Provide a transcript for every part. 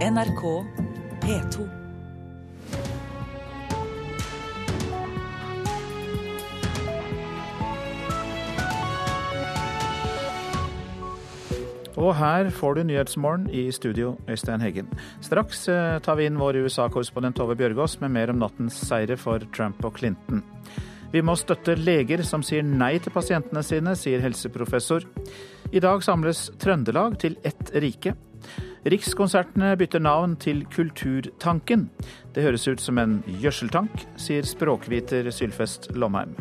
NRK P2. Og her får du Nyhetsmorgen i studio, Øystein Heggen. Straks eh, tar vi inn vår USA-korrespondent Tove Bjørgaas med mer om nattens seire for Trump og Clinton. Vi må støtte leger som sier nei til pasientene sine, sier helseprofessor. I dag samles Trøndelag til ett rike. Rikskonsertene bytter navn til Kulturtanken. Det høres ut som en gjødseltank, sier språkviter Sylfest Lomheim.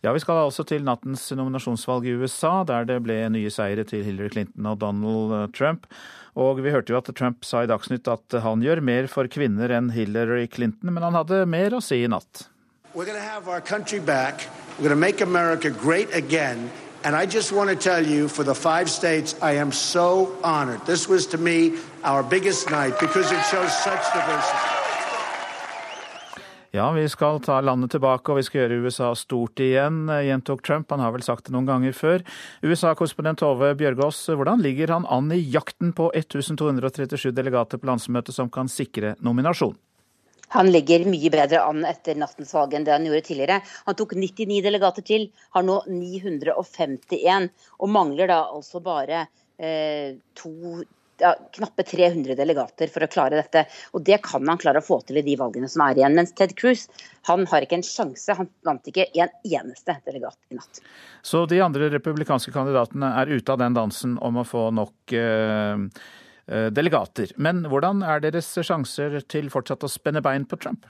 Ja, Vi skal altså til nattens nominasjonsvalg i USA, der det ble nye seire til Hillary Clinton og Donald Trump. Og vi hørte jo at Trump sa i Dagsnytt at han gjør mer for kvinner enn Hillary Clinton, men han hadde mer å si i natt. We're going to have our country back. We're going to make America. And I just want to tell you, for the five states, I am so honored. This was, to me, our biggest night because it shows such diversity. Ja, vi skal ta landet tilbake og vi skal gjøre USA stort igjen, gjentok Trump. Han har vel sagt det noen ganger før. USA-korrespondent Tove Bjørgaas, hvordan ligger han an i jakten på 1237 delegater på landsmøtet som kan sikre nominasjon? Han ligger mye bedre an etter nattens valg enn det han gjorde tidligere. Han tok 99 delegater til, har nå 951, og mangler da altså bare eh, to ja, knappe 300 delegater for å klare dette. Og det kan han klare å få til i de valgene som er igjen. Mens Ted Cruz han har ikke en sjanse. Han vant ikke en eneste delegat i natt. Så de andre republikanske kandidatene er ute av den dansen om å få nok eh, delegater. Men hvordan er deres sjanser til fortsatt å spenne bein på Trump?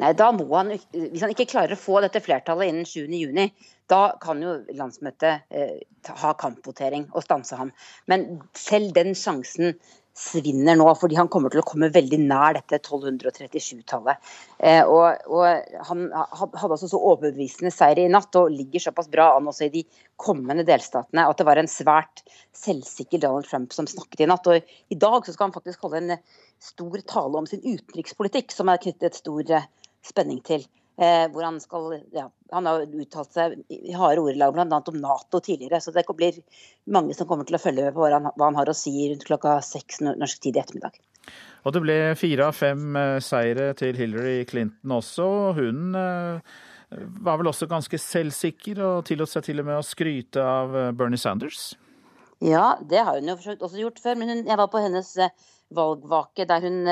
Nei, da må han, Hvis han ikke klarer å få dette flertallet innen 7.6, da kan jo landsmøtet eh, ha kampvotering og stanse ham. Men selv den sjansen svinner nå, fordi han kommer til å komme veldig nær dette 1237-tallet. Eh, og, og, Han hadde altså så overbevisende seier i natt og ligger såpass bra an også i de kommende delstatene at det var en svært selvsikker Donald Trump som snakket i natt. Og I dag så skal han faktisk holde en stor tale om sin utenrikspolitikk, som er knyttet stor eh, spenning til. Eh, hvor Han skal, ja, han har uttalt seg i harde ordelag bl.a. om Nato tidligere. Så det blir mange som kommer til å følge med på hva han, hva han har å si rundt klokka seks norsk tid i ettermiddag. Og det ble fire av fem eh, seire til Hillary Clinton også. Hun eh, var vel også ganske selvsikker og tillot seg til og med å skryte av Bernie Sanders? Ja, det har hun jo også gjort før. Men hun, jeg var på hennes valgvake der hun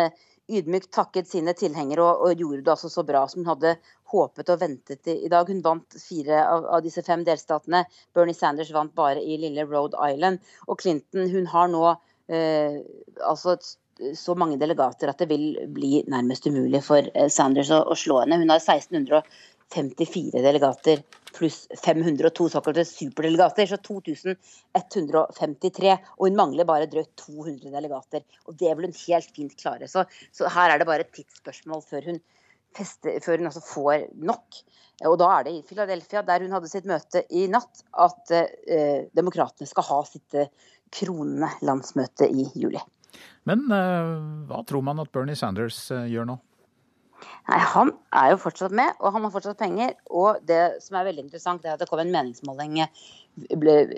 ydmykt takket sine tilhengere og, og, gjorde det altså så bra som hun hadde håpet og ventet i dag. Hun vant fire av, av, disse fem delstatene. Bernie Sanders vant bare i lille Rhode Island. Og Clinton hun har nå eh, altså så mange delegater at det vil bli nærmest umulig for eh, Sanders å, å slå henne. Hun har 1600 54 delegater pluss 502 såkalte superdelegater, så 2153. Og hun mangler bare drøyt 200 delegater. Og det vil hun helt fint klare. Så, så her er det bare et tidsspørsmål før hun, fester, før hun altså får nok. Og da er det i Philadelphia, der hun hadde sitt møte i natt, at eh, demokratene skal ha sitt eh, kronende landsmøte i juli. Men eh, hva tror man at Bernie Sanders eh, gjør nå? Nei, Han er jo fortsatt med, og han har fortsatt penger. Og det som er veldig interessant, er at det kom en meningsmåling eh,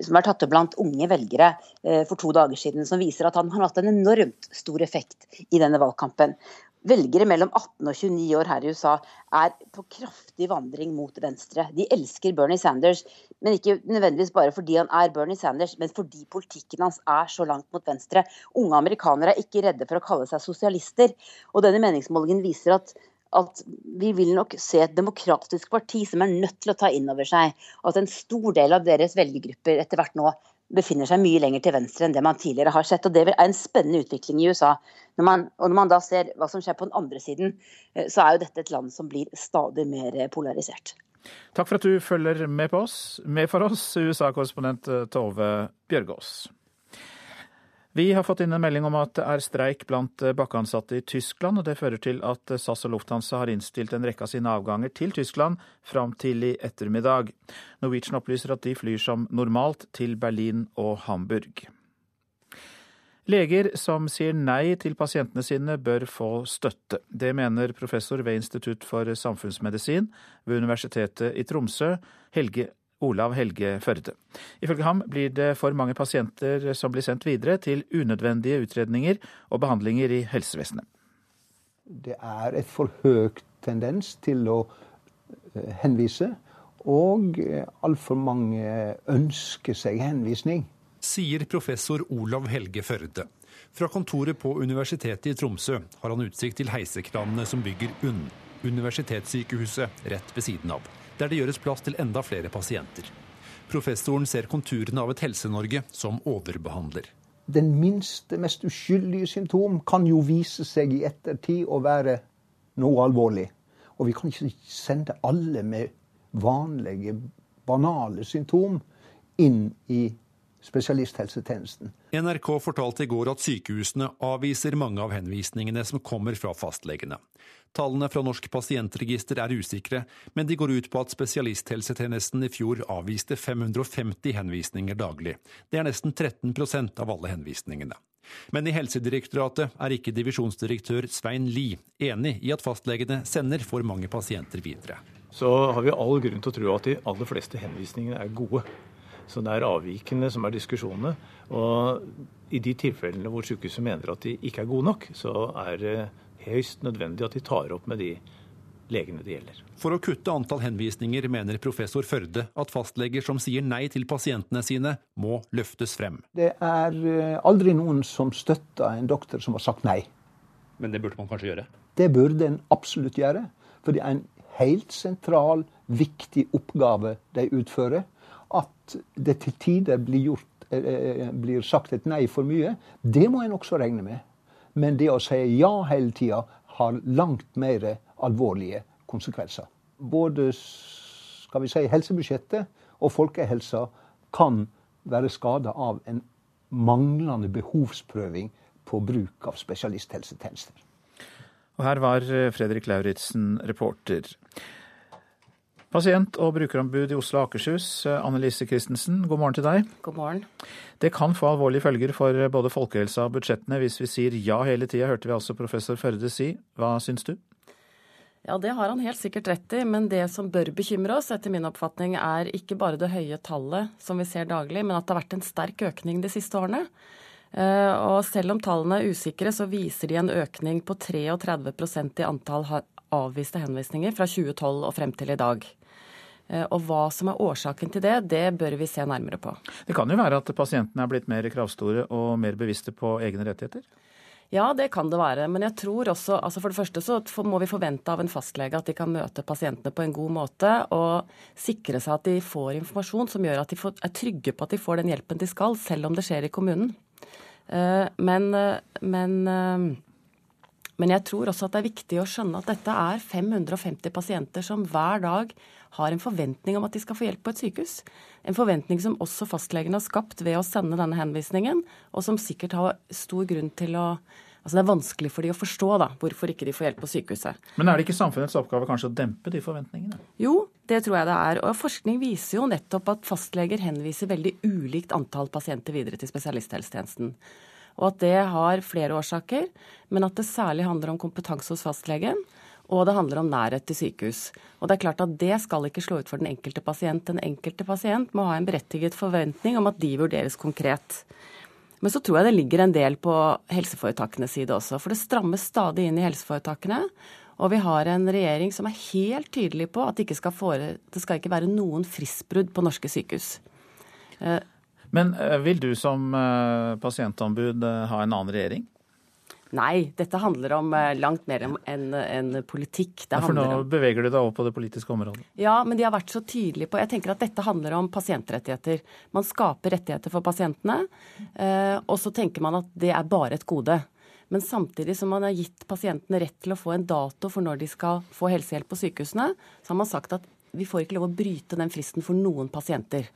som er tatt opp blant unge velgere eh, for to dager siden, som viser at han har hatt en enormt stor effekt i denne valgkampen. Velgere mellom 18 og 29 år her i USA er på kraftig vandring mot venstre. De elsker Bernie Sanders, men ikke nødvendigvis bare fordi han er Bernie Sanders, men fordi politikken hans er så langt mot venstre. Unge amerikanere er ikke redde for å kalle seg sosialister. Og denne meningsmålingen viser at at vi vil nok se et demokratisk parti som er nødt til å ta inn over seg at en stor del av deres velgergrupper etter hvert nå befinner seg mye lenger til venstre enn det man tidligere har sett. og Det er en spennende utvikling i USA. Når man, og når man da ser hva som skjer på den andre siden, eh, så er jo dette et land som blir stadig mer polarisert. Takk for at du følger med, oss, med for oss, USA-korrespondent Tove Bjørgaas. Vi har fått inn en melding om at det er streik blant bakkeansatte i Tyskland, og det fører til at SAS og Lufthansa har innstilt en rekke av sine avganger til Tyskland fram til i ettermiddag. Norwegian opplyser at de flyr som normalt til Berlin og Hamburg. Leger som sier nei til pasientene sine, bør få støtte. Det mener professor ved Institutt for samfunnsmedisin ved Universitetet i Tromsø, Helge Olav Helge Førde. Ifølge ham blir det for mange pasienter som blir sendt videre til unødvendige utredninger og behandlinger i helsevesenet. Det er et for høyt tendens til å eh, henvise, og eh, altfor mange ønsker seg henvisning. Sier professor Olav Helge Førde. Fra kontoret på Universitetet i Tromsø har han utsikt til heisekranene som bygger UNN, universitetssykehuset rett ved siden av, der det gjøres plass til enda flere pasienter. Professoren ser konturene av et Helse-Norge som overbehandler. Den minste, mest uskyldige symptom kan jo vise seg i ettertid å være noe alvorlig. Og vi kan ikke sende alle med vanlige, banale symptom inn i spesialisthelsetjenesten. NRK fortalte i går at sykehusene avviser mange av henvisningene som kommer fra fastlegene. Tallene fra Norsk pasientregister er usikre, men de går ut på at spesialisthelsetjenesten i fjor avviste 550 henvisninger daglig. Det er nesten 13% av alle henvisningene. Men i Helsedirektoratet er ikke divisjonsdirektør Svein Lie enig i at fastlegene sender for mange pasienter videre. Så har vi all grunn til å tro at de aller fleste henvisningene er gode. Så det er avvikene som er diskusjonene. Og i de tilfellene hvor sykehuset mener at de ikke er gode nok, så er det høyst nødvendig at de tar opp med de legene det gjelder. For å kutte antall henvisninger mener professor Førde at fastleger som sier nei til pasientene sine, må løftes frem. Det er eh, aldri noen som støtter en doktor som har sagt nei. Men det burde man kanskje gjøre? Det burde en absolutt gjøre. For det er en helt sentral, viktig oppgave de utfører. At det til tider blir, gjort, eh, blir sagt et nei for mye, det må en også regne med. Men det å si ja hele tida har langt mer alvorlige konsekvenser. Både skal vi si, helsebudsjettet og folkehelsa kan være skada av en manglende behovsprøving på bruk av spesialisthelsetjenester. Og her var Fredrik Lauritzen, reporter. Pasient- og brukerombud i Oslo og Akershus, Annelise Christensen, god morgen til deg. God morgen. Det kan få alvorlige følger for både folkehelsa og budsjettene hvis vi sier ja hele tida, hørte vi altså professor Førde si. Hva syns du? Ja, det har han helt sikkert rett i, men det som bør bekymre oss, etter min oppfatning, er ikke bare det høye tallet som vi ser daglig, men at det har vært en sterk økning de siste årene. Og selv om tallene er usikre, så viser de en økning på 33% i antall avviste henvisninger fra 2012 og frem til i dag. Og hva som er årsaken til det, det bør vi se nærmere på. Det kan jo være at pasientene er blitt mer kravstore og mer bevisste på egne rettigheter? Ja, det kan det være. Men jeg tror også altså For det første så må vi forvente av en fastlege at de kan møte pasientene på en god måte og sikre seg at de får informasjon som gjør at de er trygge på at de får den hjelpen de skal, selv om det skjer i kommunen. Men, men, men jeg tror også at det er viktig å skjønne at dette er 550 pasienter som hver dag har en forventning om at de skal få hjelp på et sykehus. En forventning som også fastlegen har skapt ved å sende denne henvisningen, og som sikkert har stor grunn til å Altså Det er vanskelig for de å forstå da, hvorfor ikke de får hjelp på sykehuset. Men er det ikke samfunnets oppgave kanskje å dempe de forventningene? Jo, det tror jeg det er. Og forskning viser jo nettopp at fastleger henviser veldig ulikt antall pasienter videre til spesialisthelsetjenesten. Og at det har flere årsaker, men at det særlig handler om kompetanse hos fastlegen. Og det handler om nærhet til sykehus. Og det er klart at det skal ikke slå ut for den enkelte pasient. Den enkelte pasient må ha en berettiget forventning om at de vurderes konkret. Men så tror jeg det ligger en del på helseforetakenes side også. For det strammes stadig inn i helseforetakene. Og vi har en regjering som er helt tydelig på at det ikke skal, fore, det skal ikke være noen fristbrudd på norske sykehus. Men vil du som pasientombud ha en annen regjering? Nei, dette handler om langt mer enn en politikk. Det ja, for nå om... beveger du deg over på det politiske området. Ja, men de har vært så tydelige på Jeg tenker at dette handler om pasientrettigheter. Man skaper rettigheter for pasientene, og så tenker man at det er bare et gode. Men samtidig som man har gitt pasientene rett til å få en dato for når de skal få helsehjelp på sykehusene, så har man sagt at vi får ikke lov å bryte den fristen for noen pasienter.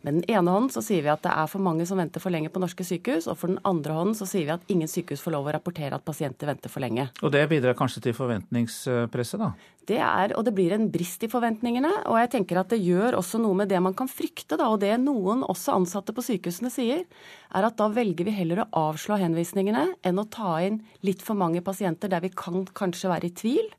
Med den ene hånden så sier vi at det er for mange som venter for lenge på norske sykehus, og for den andre hånden så sier vi at ingen sykehus får lov å rapportere at pasienter venter for lenge. Og det bidrar kanskje til forventningspresset, da? Det er, og det blir en brist i forventningene. Og jeg tenker at det gjør også noe med det man kan frykte, da. Og det noen, også ansatte på sykehusene, sier, er at da velger vi heller å avslå henvisningene enn å ta inn litt for mange pasienter der vi kan kanskje være i tvil,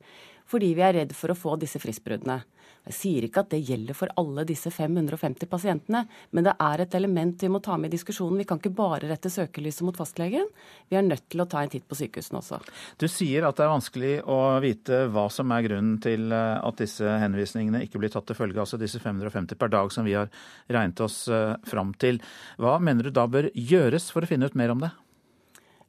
fordi vi er redd for å få disse fristbruddene. Jeg sier ikke at det gjelder for alle disse 550 pasientene, men det er et element vi må ta med i diskusjonen. Vi kan ikke bare rette søkelyset mot fastlegen. Vi er nødt til å ta en titt på sykehusene også. Du sier at det er vanskelig å vite hva som er grunnen til eh, at disse henvisningene ikke blir tatt til følge, altså disse 550 per dag som vi har regnet oss eh, fram til. Hva mener du da bør gjøres for å finne ut mer om det?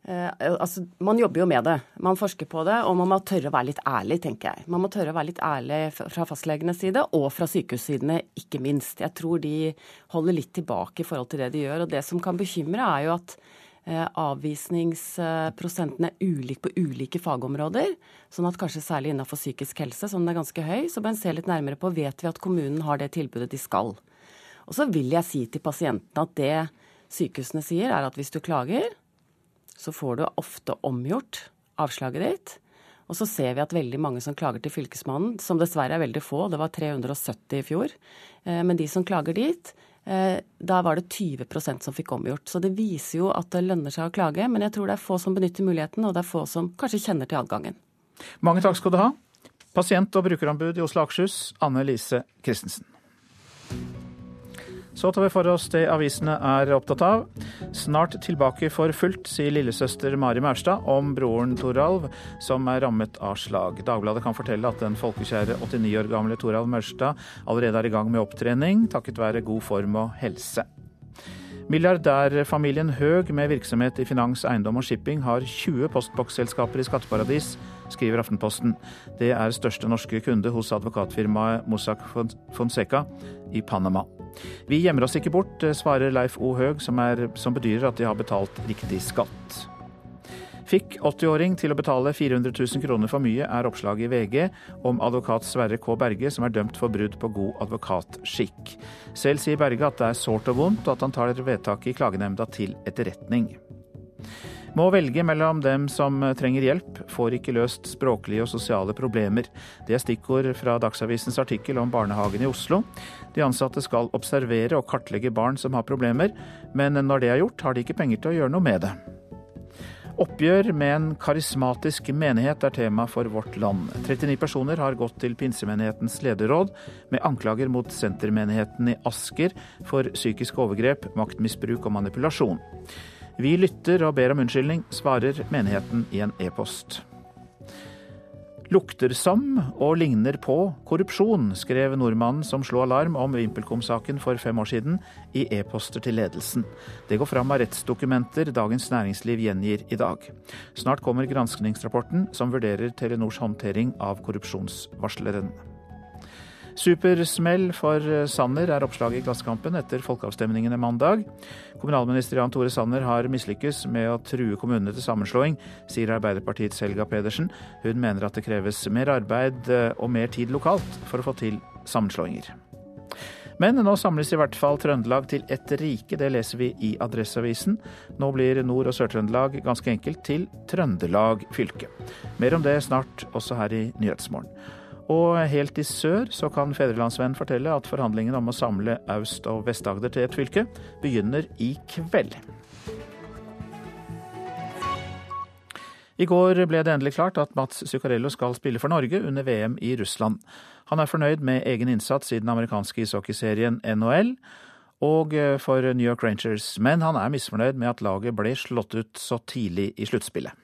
Eh, altså, man jobber jo med det. Man forsker på det, og man må tørre å være litt ærlig, tenker jeg. Man må tørre å være litt ærlig fra fastlegenes side, og fra sykehussidene, ikke minst. Jeg tror de holder litt tilbake i forhold til det de gjør. Og det som kan bekymre, er jo at eh, avvisningsprosenten er ulik på ulike fagområder. Sånn at kanskje særlig innenfor psykisk helse, som den er ganske høy, så bør en se litt nærmere på vet vi at kommunen har det tilbudet de skal. Og så vil jeg si til pasientene at det sykehusene sier, er at hvis du klager, så får du ofte omgjort avslaget ditt. Og så ser vi at veldig mange som klager til Fylkesmannen, som dessverre er veldig få, det var 370 i fjor, eh, men de som klager dit, eh, da var det 20% som fikk omgjort. Så det viser jo at det lønner seg å klage, men jeg tror det er få som benytter muligheten, og det er få som kanskje kjenner til adgangen. Mange takk skal du ha. Pasient- og brukerombud i Oslo og Akershus, Anne Lise Christensen. Så tar vi for oss det avisene er opptatt av. Snart tilbake for fullt, sier lillesøster Mari Maurstad om broren Toralv, som er rammet av slag. Dagbladet kan fortelle at den folkekjære 89 år gamle Toralv Maurstad allerede er i gang med opptrening, takket være god form og helse. Milliardærfamilien Høg med virksomhet i finans, eiendom og shipping har 20 postboksselskaper i skatteparadis, skriver Aftenposten. Det er største norske kunde hos advokatfirmaet Mossack Fonseca i Panama. Vi gjemmer oss ikke bort, svarer Leif O. Høeg, som, som bedyrer at de har betalt riktig skatt. Fikk 80-åring til å betale 400 000 kroner for mye, er oppslaget i VG om advokat Sverre K. Berge, som er dømt for brudd på god advokatskikk. Selv sier Berge at det er sårt og vondt, og at han tar vedtaket i klagenemnda til etterretning. Må velge mellom dem som trenger hjelp, får ikke løst språklige og sosiale problemer. Det er stikkord fra Dagsavisens artikkel om barnehagen i Oslo. De ansatte skal observere og kartlegge barn som har problemer, men når det er gjort, har de ikke penger til å gjøre noe med det. Oppgjør med en karismatisk menighet er tema for Vårt Land. 39 personer har gått til pinsemenighetens lederråd med anklager mot sentermenigheten i Asker for psykiske overgrep, maktmisbruk og manipulasjon. Vi lytter og ber om unnskyldning, svarer menigheten i en e-post. Lukter som og ligner på korrupsjon, skrev nordmannen som slo alarm om VimpelCom-saken for fem år siden, i e-poster til ledelsen. Det går fram av rettsdokumenter Dagens Næringsliv gjengir i dag. Snart kommer granskningsrapporten som vurderer Telenors håndtering av korrupsjonsvarsleren. Supersmell for Sanner er oppslaget i Klassekampen etter folkeavstemningene mandag. Kommunalminister Jan Tore Sanner har mislykkes med å true kommunene til sammenslåing, sier Arbeiderpartiets Helga Pedersen. Hun mener at det kreves mer arbeid og mer tid lokalt for å få til sammenslåinger. Men nå samles i hvert fall Trøndelag til ett rike, det leser vi i Adresseavisen. Nå blir Nord- og Sør-Trøndelag ganske enkelt til Trøndelag fylke. Mer om det snart, også her i Nyhetsmorgen. Og helt i sør så kan Fedrelandsvennen fortelle at forhandlingene om å samle Aust- og Vest-Agder til ett fylke begynner i kveld. I går ble det endelig klart at Mats Zuccarello skal spille for Norge under VM i Russland. Han er fornøyd med egen innsats i den amerikanske ishockeyserien NHL og for New York Rangers, men han er misfornøyd med at laget ble slått ut så tidlig i sluttspillet.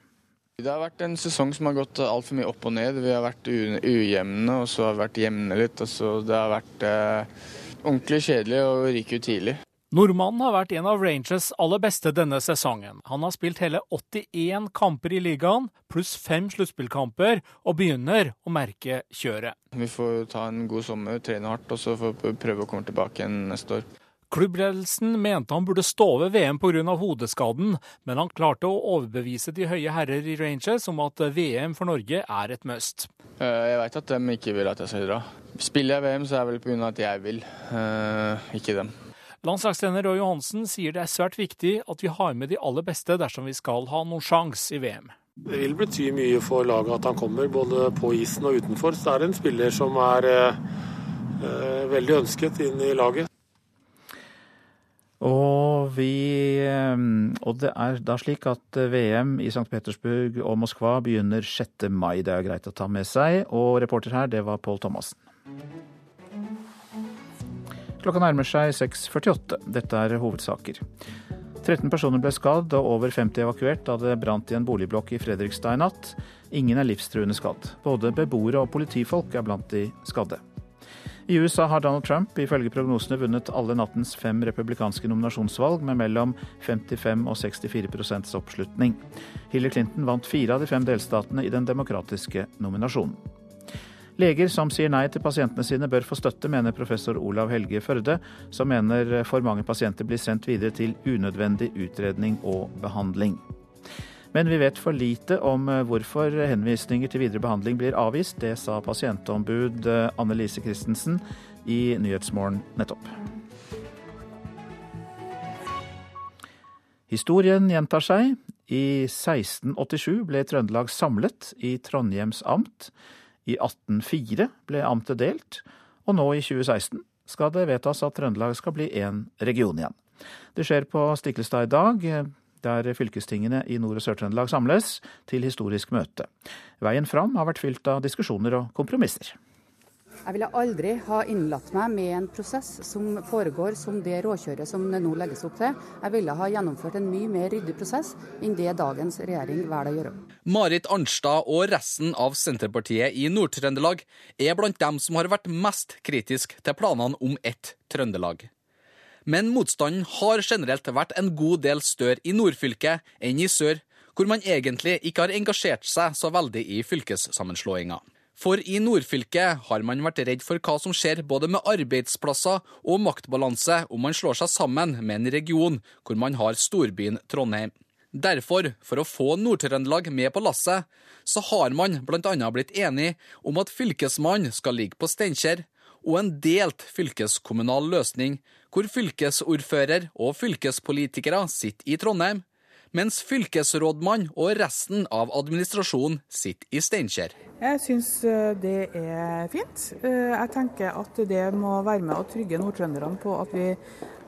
Det har vært en sesong som har gått altfor mye opp og ned. Vi har vært ujevne, og så har vi vært jevne litt. Så det har vært eh, ordentlig kjedelig og ryker ut tidlig. Nordmannen har vært en av Rangers aller beste denne sesongen. Han har spilt hele 81 kamper i ligaen, pluss fem sluttspillkamper, og begynner å merke kjøret. Vi får ta en god sommer, trene hardt, og så får vi prøve å komme tilbake igjen neste år. Klubbledelsen mente han burde stå ved VM pga. hodeskaden, men han klarte å overbevise de høye herrer i Rangers om at VM for Norge er et must. Eh, jeg veit at de ikke vil at jeg skal dra. Spiller jeg VM, så er det vel pga. at jeg vil, eh, ikke dem. Landslagstrener Roy Johansen sier det er svært viktig at vi har med de aller beste dersom vi skal ha noen sjanse i VM. Det vil bety mye for laget at han kommer, både på isen og utenfor. Så det er en spiller som er eh, eh veldig ønsket inn i laget. Og, vi, og det er da slik at VM i St. Petersburg og Moskva begynner 6. mai. Det er greit å ta med seg. Og reporter her, det var Pål Thomassen. Klokka nærmer seg 6.48. Dette er hovedsaker. 13 personer ble skadd og over 50 evakuert da det brant i en boligblokk i Fredrikstad i natt. Ingen er livstruende skadd. Både beboere og politifolk er blant de skadde. I USA har Donald Trump ifølge prognosene vunnet alle nattens fem republikanske nominasjonsvalg med mellom 55 og 64 oppslutning. Hillary Clinton vant fire av de fem delstatene i den demokratiske nominasjonen. Leger som sier nei til pasientene sine bør få støtte, mener professor Olav Helge Førde, som mener for mange pasienter blir sendt videre til unødvendig utredning og behandling. Men vi vet for lite om hvorfor henvisninger til videre behandling blir avvist. Det sa pasientombud Anne Lise Christensen i Nyhetsmorgen nettopp. Historien gjentar seg. I 1687 ble Trøndelag samlet i Trondheims amt. I 1804 ble amtet delt, og nå i 2016 skal det vedtas at Trøndelag skal bli én region igjen. Det skjer på Stiklestad i dag, der fylkestingene i Nord- og Sør-Trøndelag samles til historisk møte. Veien fram har vært fylt av diskusjoner og kompromisser. Jeg ville aldri ha innlatt meg med en prosess som foregår som det råkjøret som det nå legges opp til. Jeg ville ha gjennomført en mye mer ryddig prosess enn det dagens regjering velger å gjøre. Marit Arnstad og resten av Senterpartiet i Nord-Trøndelag er blant dem som har vært mest kritisk til planene om ett Trøndelag. Men motstanden har generelt vært en god del større i nordfylket enn i sør, hvor man egentlig ikke har engasjert seg så veldig i fylkessammenslåinga. For i nordfylket har man vært redd for hva som skjer både med arbeidsplasser og maktbalanse om man slår seg sammen med en region hvor man har storbyen Trondheim. Derfor, for å få Nord-Trøndelag med på lasset, så har man bl.a. blitt enig om at Fylkesmannen skal ligge på Steinkjer, og en delt fylkeskommunal løsning, hvor fylkesordfører og fylkespolitikere sitter i Trondheim, mens fylkesrådmann og resten av administrasjonen sitter i Steinkjer. Jeg syns det er fint. Jeg tenker at det må være med å trygge nordtrønderne på at vi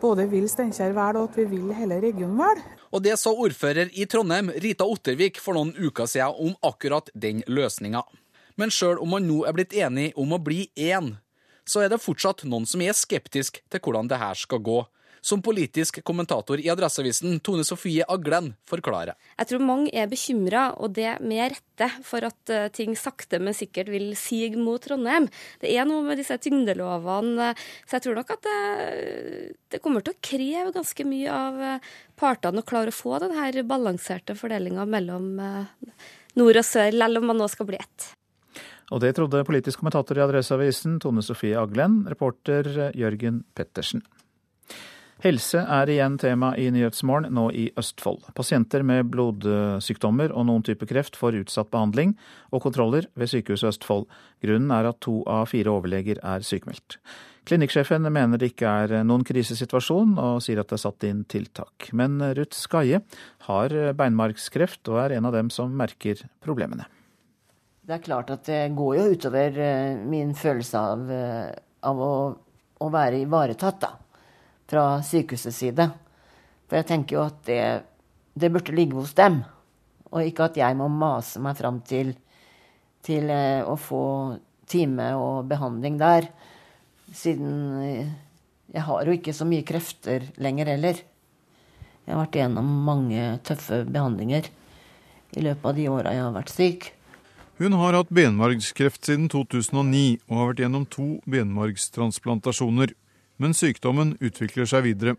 både vil Steinkjer vel, og at vi vil hele regionen vel. Og det sa ordfører i Trondheim, Rita Ottervik, for noen uker siden om akkurat den løsninga. Men sjøl om man nå er blitt enig om å bli én, så er det fortsatt noen som er skeptisk til hvordan det her skal gå. Som politisk kommentator i Adresseavisen, Tone Sofie Aglen, forklarer. Jeg tror mange er bekymra, og det med rette, for at ting sakte, men sikkert vil sige mot Trondheim. Det er noe med disse tyngdelovene, så jeg tror nok at det, det kommer til å kreve ganske mye av partene å klare å få denne balanserte fordelinga mellom nord og sør, selv om man nå skal bli ett. Og det trodde politisk kommentator i Adresseavisen, Tone Sofie Aglen, reporter Jørgen Pettersen. Helse er igjen tema i Nyhetsmorgen, nå i Østfold. Pasienter med blodsykdommer og noen type kreft får utsatt behandling og kontroller ved Sykehuset Østfold. Grunnen er at to av fire overleger er sykemeldt. Klinikksjefen mener det ikke er noen krisesituasjon, og sier at det er satt inn tiltak. Men Ruth Skaie har beinmargskreft og er en av dem som merker problemene. Det er klart at det går jo utover min følelse av, av å, å være ivaretatt, da fra sykehusets side. For jeg tenker jo at det, det burde ligge hos dem, og ikke at jeg må mase meg fram til, til å få time og behandling der. Siden jeg har jo ikke så mye krefter lenger heller. Jeg har vært igjennom mange tøffe behandlinger i løpet av de åra jeg har vært syk. Hun har hatt benmargskreft siden 2009 og har vært gjennom to benmargstransplantasjoner men sykdommen utvikler seg videre.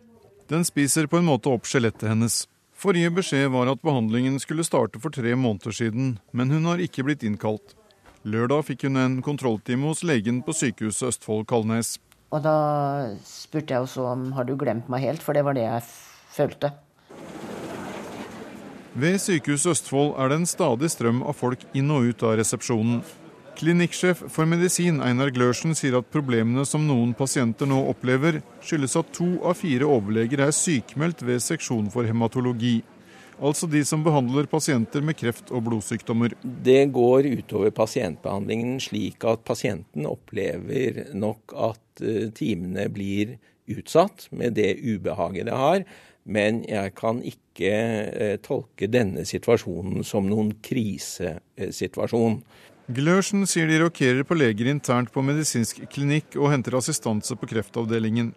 Den spiser på en måte opp skjelettet hennes. Forrige beskjed var at behandlingen skulle starte for tre måneder siden, men hun har ikke blitt innkalt. Lørdag fikk hun en kontrolltime hos legen på sykehuset Østfold Kalnes. Og da spurte jeg også om har du glemt meg helt, for det var det jeg følte. Ved Sykehuset Østfold er det en stadig strøm av folk inn og ut av resepsjonen. Klinikksjef for medisin Einar Glørsen sier at problemene som noen pasienter nå opplever, skyldes at to av fire overleger er sykmeldt ved seksjon for hematologi. Altså de som behandler pasienter med kreft og blodsykdommer. Det går utover pasientbehandlingen slik at pasienten opplever nok at timene blir utsatt med det ubehaget det har. Men jeg kan ikke tolke denne situasjonen som noen krisesituasjon. Glørsen sier de rokerer på leger internt på medisinsk klinikk og henter assistanse på kreftavdelingen.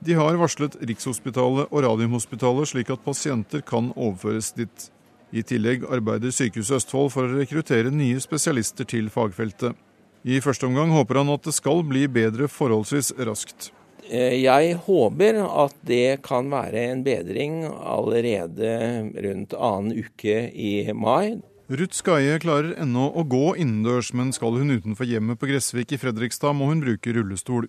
De har varslet Rikshospitalet og Radiumhospitalet slik at pasienter kan overføres dit. I tillegg arbeider Sykehuset Østfold for å rekruttere nye spesialister til fagfeltet. I første omgang håper han at det skal bli bedre forholdsvis raskt. Eh, jeg håper at det kan være en bedring allerede rundt annen uke i mai. Ruth Skaie klarer ennå å gå innendørs, men skal hun utenfor hjemmet på Gressvik i Fredrikstad, må hun bruke rullestol.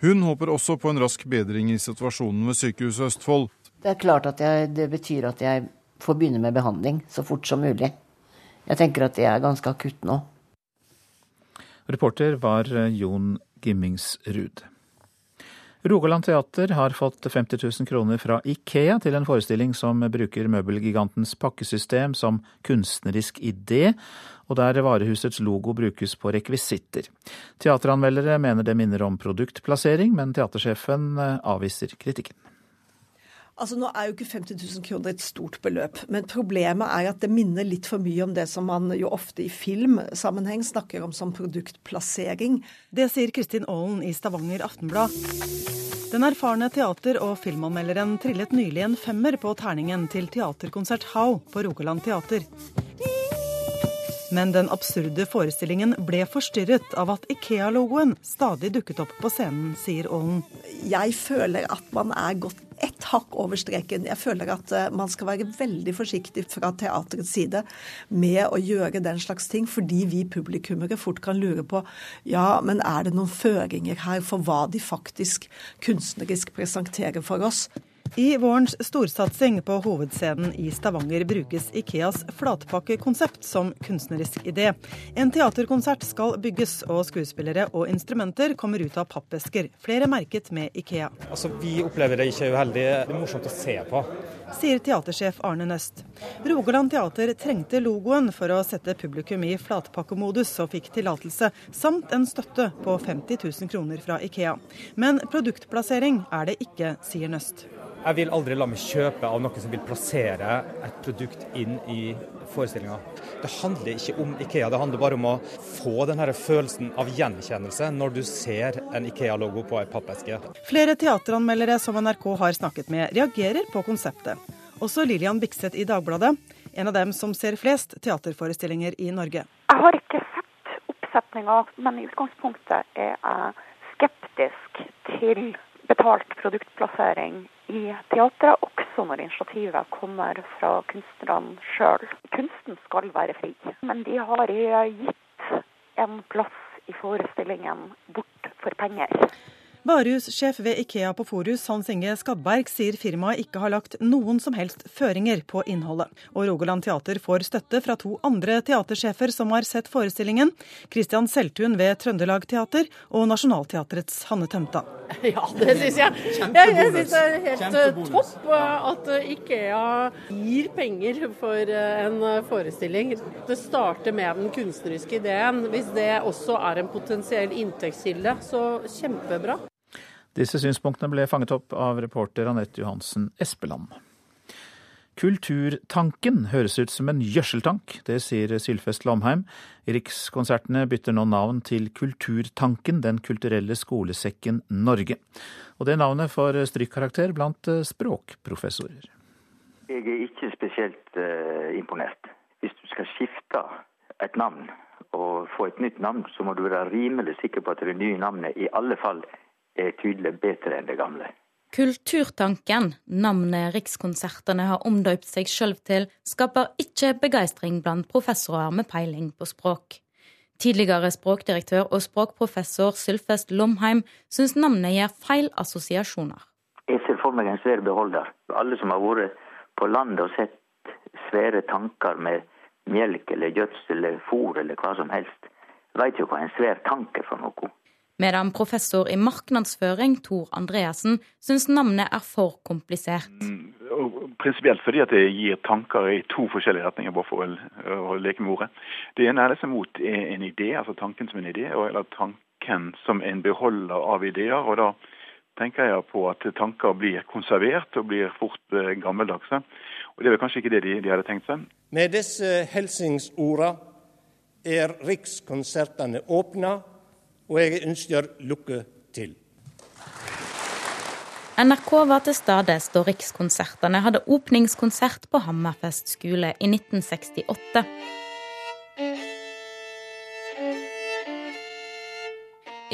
Hun håper også på en rask bedring i situasjonen ved Sykehuset Østfold. Det er klart at jeg, det betyr at jeg får begynne med behandling så fort som mulig. Jeg tenker at det er ganske akutt nå. Reporter var Jon Gimmingsrud. Rogaland Teater har fått 50 000 kroner fra Ikea til en forestilling som bruker møbelgigantens pakkesystem som kunstnerisk idé, og der varehusets logo brukes på rekvisitter. Teateranmeldere mener det minner om produktplassering, men teatersjefen avviser kritikken. Altså Nå er jo ikke 50 000 kroner et stort beløp, men problemet er at det minner litt for mye om det som man jo ofte i filmsammenheng snakker om som produktplassering. Det sier Kristin Aalen i Stavanger Aftenblad. Den erfarne teater- og filmanmelderen trillet nylig en femmer på terningen til teaterkonsert How på Rogaland teater. Men den absurde forestillingen ble forstyrret av at Ikea-logoen stadig dukket opp på scenen, sier Aalen. Jeg føler at man er gått ett hakk over streken. Jeg føler at eh, man skal være veldig forsiktig fra teaterets side med å gjøre den slags ting, fordi vi publikummere fort kan lure på ja, men er det noen føringer her for hva de faktisk kunstnerisk presenterer for oss? I vårens storsatsing på hovedscenen i Stavanger brukes Ikeas flatpakkekonsept som kunstnerisk idé. En teaterkonsert skal bygges, og skuespillere og instrumenter kommer ut av pappesker, flere merket med Ikea. Altså, Vi opplever det ikke uheldig, det er morsomt å se på. Sier teatersjef Arne Nøst. Rogaland teater trengte logoen for å sette publikum i flatpakkemodus, og fikk tillatelse, samt en støtte på 50 000 kroner fra Ikea. Men produktplassering er det ikke, sier Nøst. Jeg vil aldri la meg kjøpe av noen som vil plassere et produkt inn i forestillinga. Det handler ikke om Ikea, det handler bare om å få den følelsen av gjenkjennelse når du ser en Ikea-logo på ei pappeske. Flere teateranmeldere som NRK har snakket med, reagerer på konseptet. Også Lillian Bikseth i Dagbladet, en av dem som ser flest teaterforestillinger i Norge. Jeg har ikke sett oppsetninga, men i utgangspunktet er jeg skeptisk til betalt produktplassering i teatret, også når initiativet kommer fra kunstnerne sjøl. Kunsten skal være fri, men de har gitt en plass i forestillingen bort for penger. Varehussjef ved Ikea på Forus, Hans Inge Skadberg, sier firmaet ikke har lagt noen som helst føringer på innholdet. Og Rogaland teater får støtte fra to andre teatersjefer som har sett forestillingen. Christian Seltun ved Trøndelag Teater og Nationaltheatrets Hanne Tømta. Ja, det syns jeg. Jeg, jeg syns det er helt eh, topp eh, at eh, Ikea gir penger for en forestilling. Det starter med den kunstneriske ideen. Hvis det også er en potensiell inntektskilde, så kjempebra. Disse synspunktene ble fanget opp av reporter Anette Johansen Espeland. Kulturtanken høres ut som en gjødseltank, det sier Sylfest Lomheim. Rikskonsertene bytter nå navn til Kulturtanken, Den kulturelle skolesekken Norge. Og det navnet får strykkarakter blant språkprofessorer. Jeg er ikke spesielt uh, imponert. Hvis du skal skifte et navn og få et nytt navn, så må du være rimelig sikker på at det nye navnet i alle fall er tydelig bedre enn det gamle. Kulturtanken, navnet Rikskonsertene har omdøpt seg sjøl til, skaper ikke begeistring blant professorer med peiling på språk. Tidligere språkdirektør og språkprofessor Sylfest Lomheim syns navnet gir feil assosiasjoner. Jeg ser for meg en svær beholder. Alle som har vært på landet og sett svære tanker med melk eller gjødsel eller fôr eller hva som helst, veit jo hva en svær tank er for noe. Medan professor i markedsføring Tor Andreassen syns navnet er for komplisert. Mm, prinsipielt fordi at det gir tanker i to forskjellige retninger, bare for å, leke med ordet. Det ene er liksom mot en idé, altså tanken som en idé, eller tanken som en beholder av ideer. og da tenker jeg på at tanker blir konservert og blir fort eh, gammeldagse. Og det er vel kanskje ikke det de, de hadde tenkt seg. Med disse hilsningsorda er Rikskonsertene åpna, og jeg ønsker lykke til. NRK var til stades da Rikskonsertene hadde åpningskonsert på Hammerfest skole i 1968.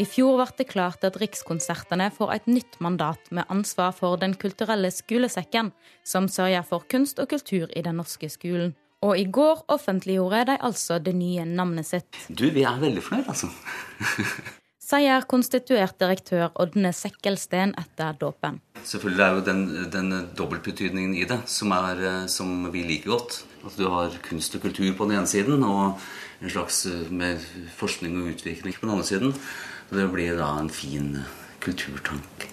I fjor ble det klart at Rikskonsertene får et nytt mandat med ansvar for Den kulturelle skolesekken, som sørger for kunst og kultur i den norske skolen. Og i går offentliggjorde de altså det nye navnet sitt. Du, vi er veldig fornøyd, altså. sier konstituert direktør Ådne Sekkelsten etter dåpen. Selvfølgelig er jo den, den dobbeltbetydningen i det som, er, eh, som, vi liker godt. At du har kunst og kultur på den ene siden, og en slags eh, med forskning og utvikling på den andre siden. Det blir da en fin kulturtank.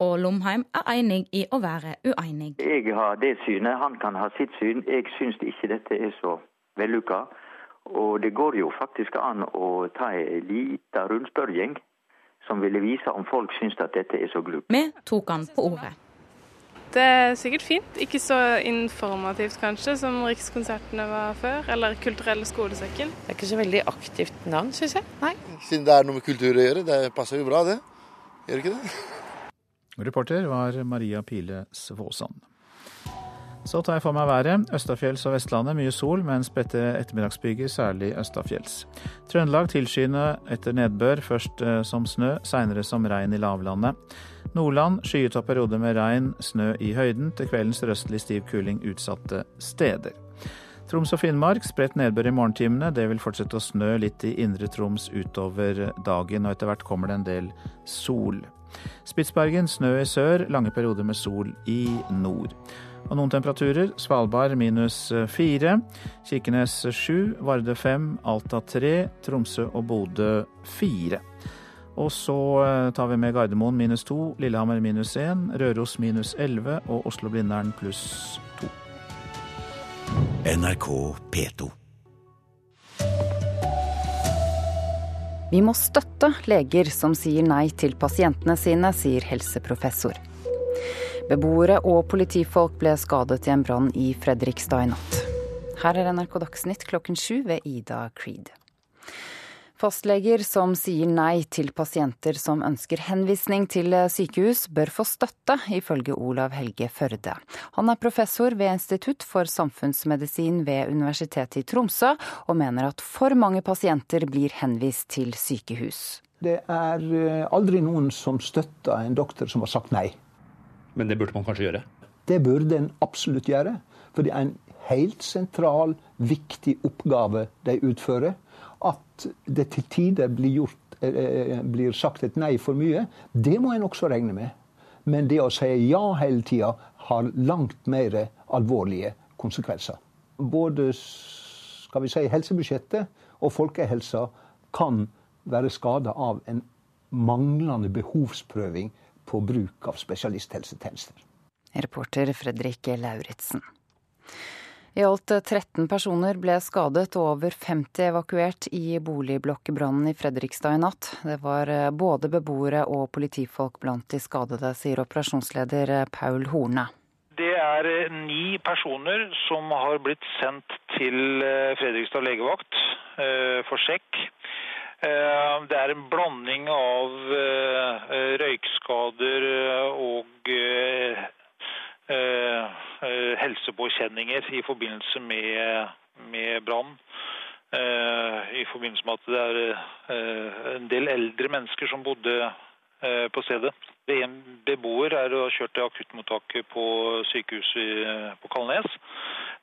Og Lomheim er enig i å være uenig. Jeg har det synet, han kan ha sitt syn. Jeg syns ikke dette er så vellykka. Og det går jo faktisk an å ta en liten rundspørring som ville vise om folk syns at dette er så glupt. Vi tok han på ordet. Det er sikkert fint. Ikke så informativt kanskje som Rikskonsertene var før, eller Kulturelle skolesekken. Det er ikke så veldig aktivt navn, syns jeg. Nei. Siden det er noe med kultur å gjøre, det passer jo bra det. Gjør ikke det? Reporter var Maria Pile Svåsand. Så tar jeg for meg været. Østafjells og Vestlandet mye sol, men spredte ettermiddagsbyger, særlig østafjells. Trøndelag tilskyende etter nedbør, først eh, som snø, seinere som regn i lavlandet. Nordland skyet opp perioder med regn, snø i høyden. Til kvelden sørøstlig stiv kuling utsatte steder. Troms og Finnmark spredt nedbør i morgentimene. Det vil fortsette å snø litt i indre Troms utover dagen, og etter hvert kommer det en del sol. Spitsbergen snø i sør, lange perioder med sol i nord. Og noen temperaturer. Svalbard minus fire. Kirkenes sju. Varde fem. Alta tre. Tromsø og Bodø fire. Og så eh, tar vi med Gardermoen minus to, Lillehammer minus én, Røros minus elleve og Oslo-Blindern pluss to. NRK P2. Vi må støtte leger som sier nei til pasientene sine, sier helseprofessor. Beboere og politifolk ble skadet i en brann i Fredrikstad i natt. Her er NRK Dagsnytt klokken sju ved Ida Creed. Fastleger som sier nei til pasienter som ønsker henvisning til sykehus, bør få støtte, ifølge Olav Helge Førde. Han er professor ved Institutt for samfunnsmedisin ved Universitetet i Tromsø, og mener at for mange pasienter blir henvist til sykehus. Det er eh, aldri noen som støtter en doktor som har sagt nei. Men det burde man kanskje gjøre? Det burde en absolutt gjøre. For det er en helt sentral, viktig oppgave de utfører. At det til tider blir, gjort, eh, blir sagt et nei for mye, det må en også regne med. Men det å si ja hele tida har langt mer alvorlige konsekvenser. Både skal vi si, helsebudsjettet og folkehelsa kan være skada av en manglende behovsprøving på bruk av spesialisthelsetjenester. Reporter Fredrik Lauritzen. I alt 13 personer ble skadet og over 50 evakuert i boligblokkbrannen i Fredrikstad i natt. Det var eh, både beboere og politifolk blant de skadede, sier operasjonsleder eh, Paul Horne. Det er eh, ni personer som har blitt sendt til Fredrikstad legevakt for sjekk. Eh, det er en blanding av eh, røykskader og eh, helsepåkjenninger i forbindelse med, med brann. I forbindelse med at det er en del eldre mennesker som bodde på stedet. En beboer er kjørt til akuttmottaket på sykehuset på Kalnes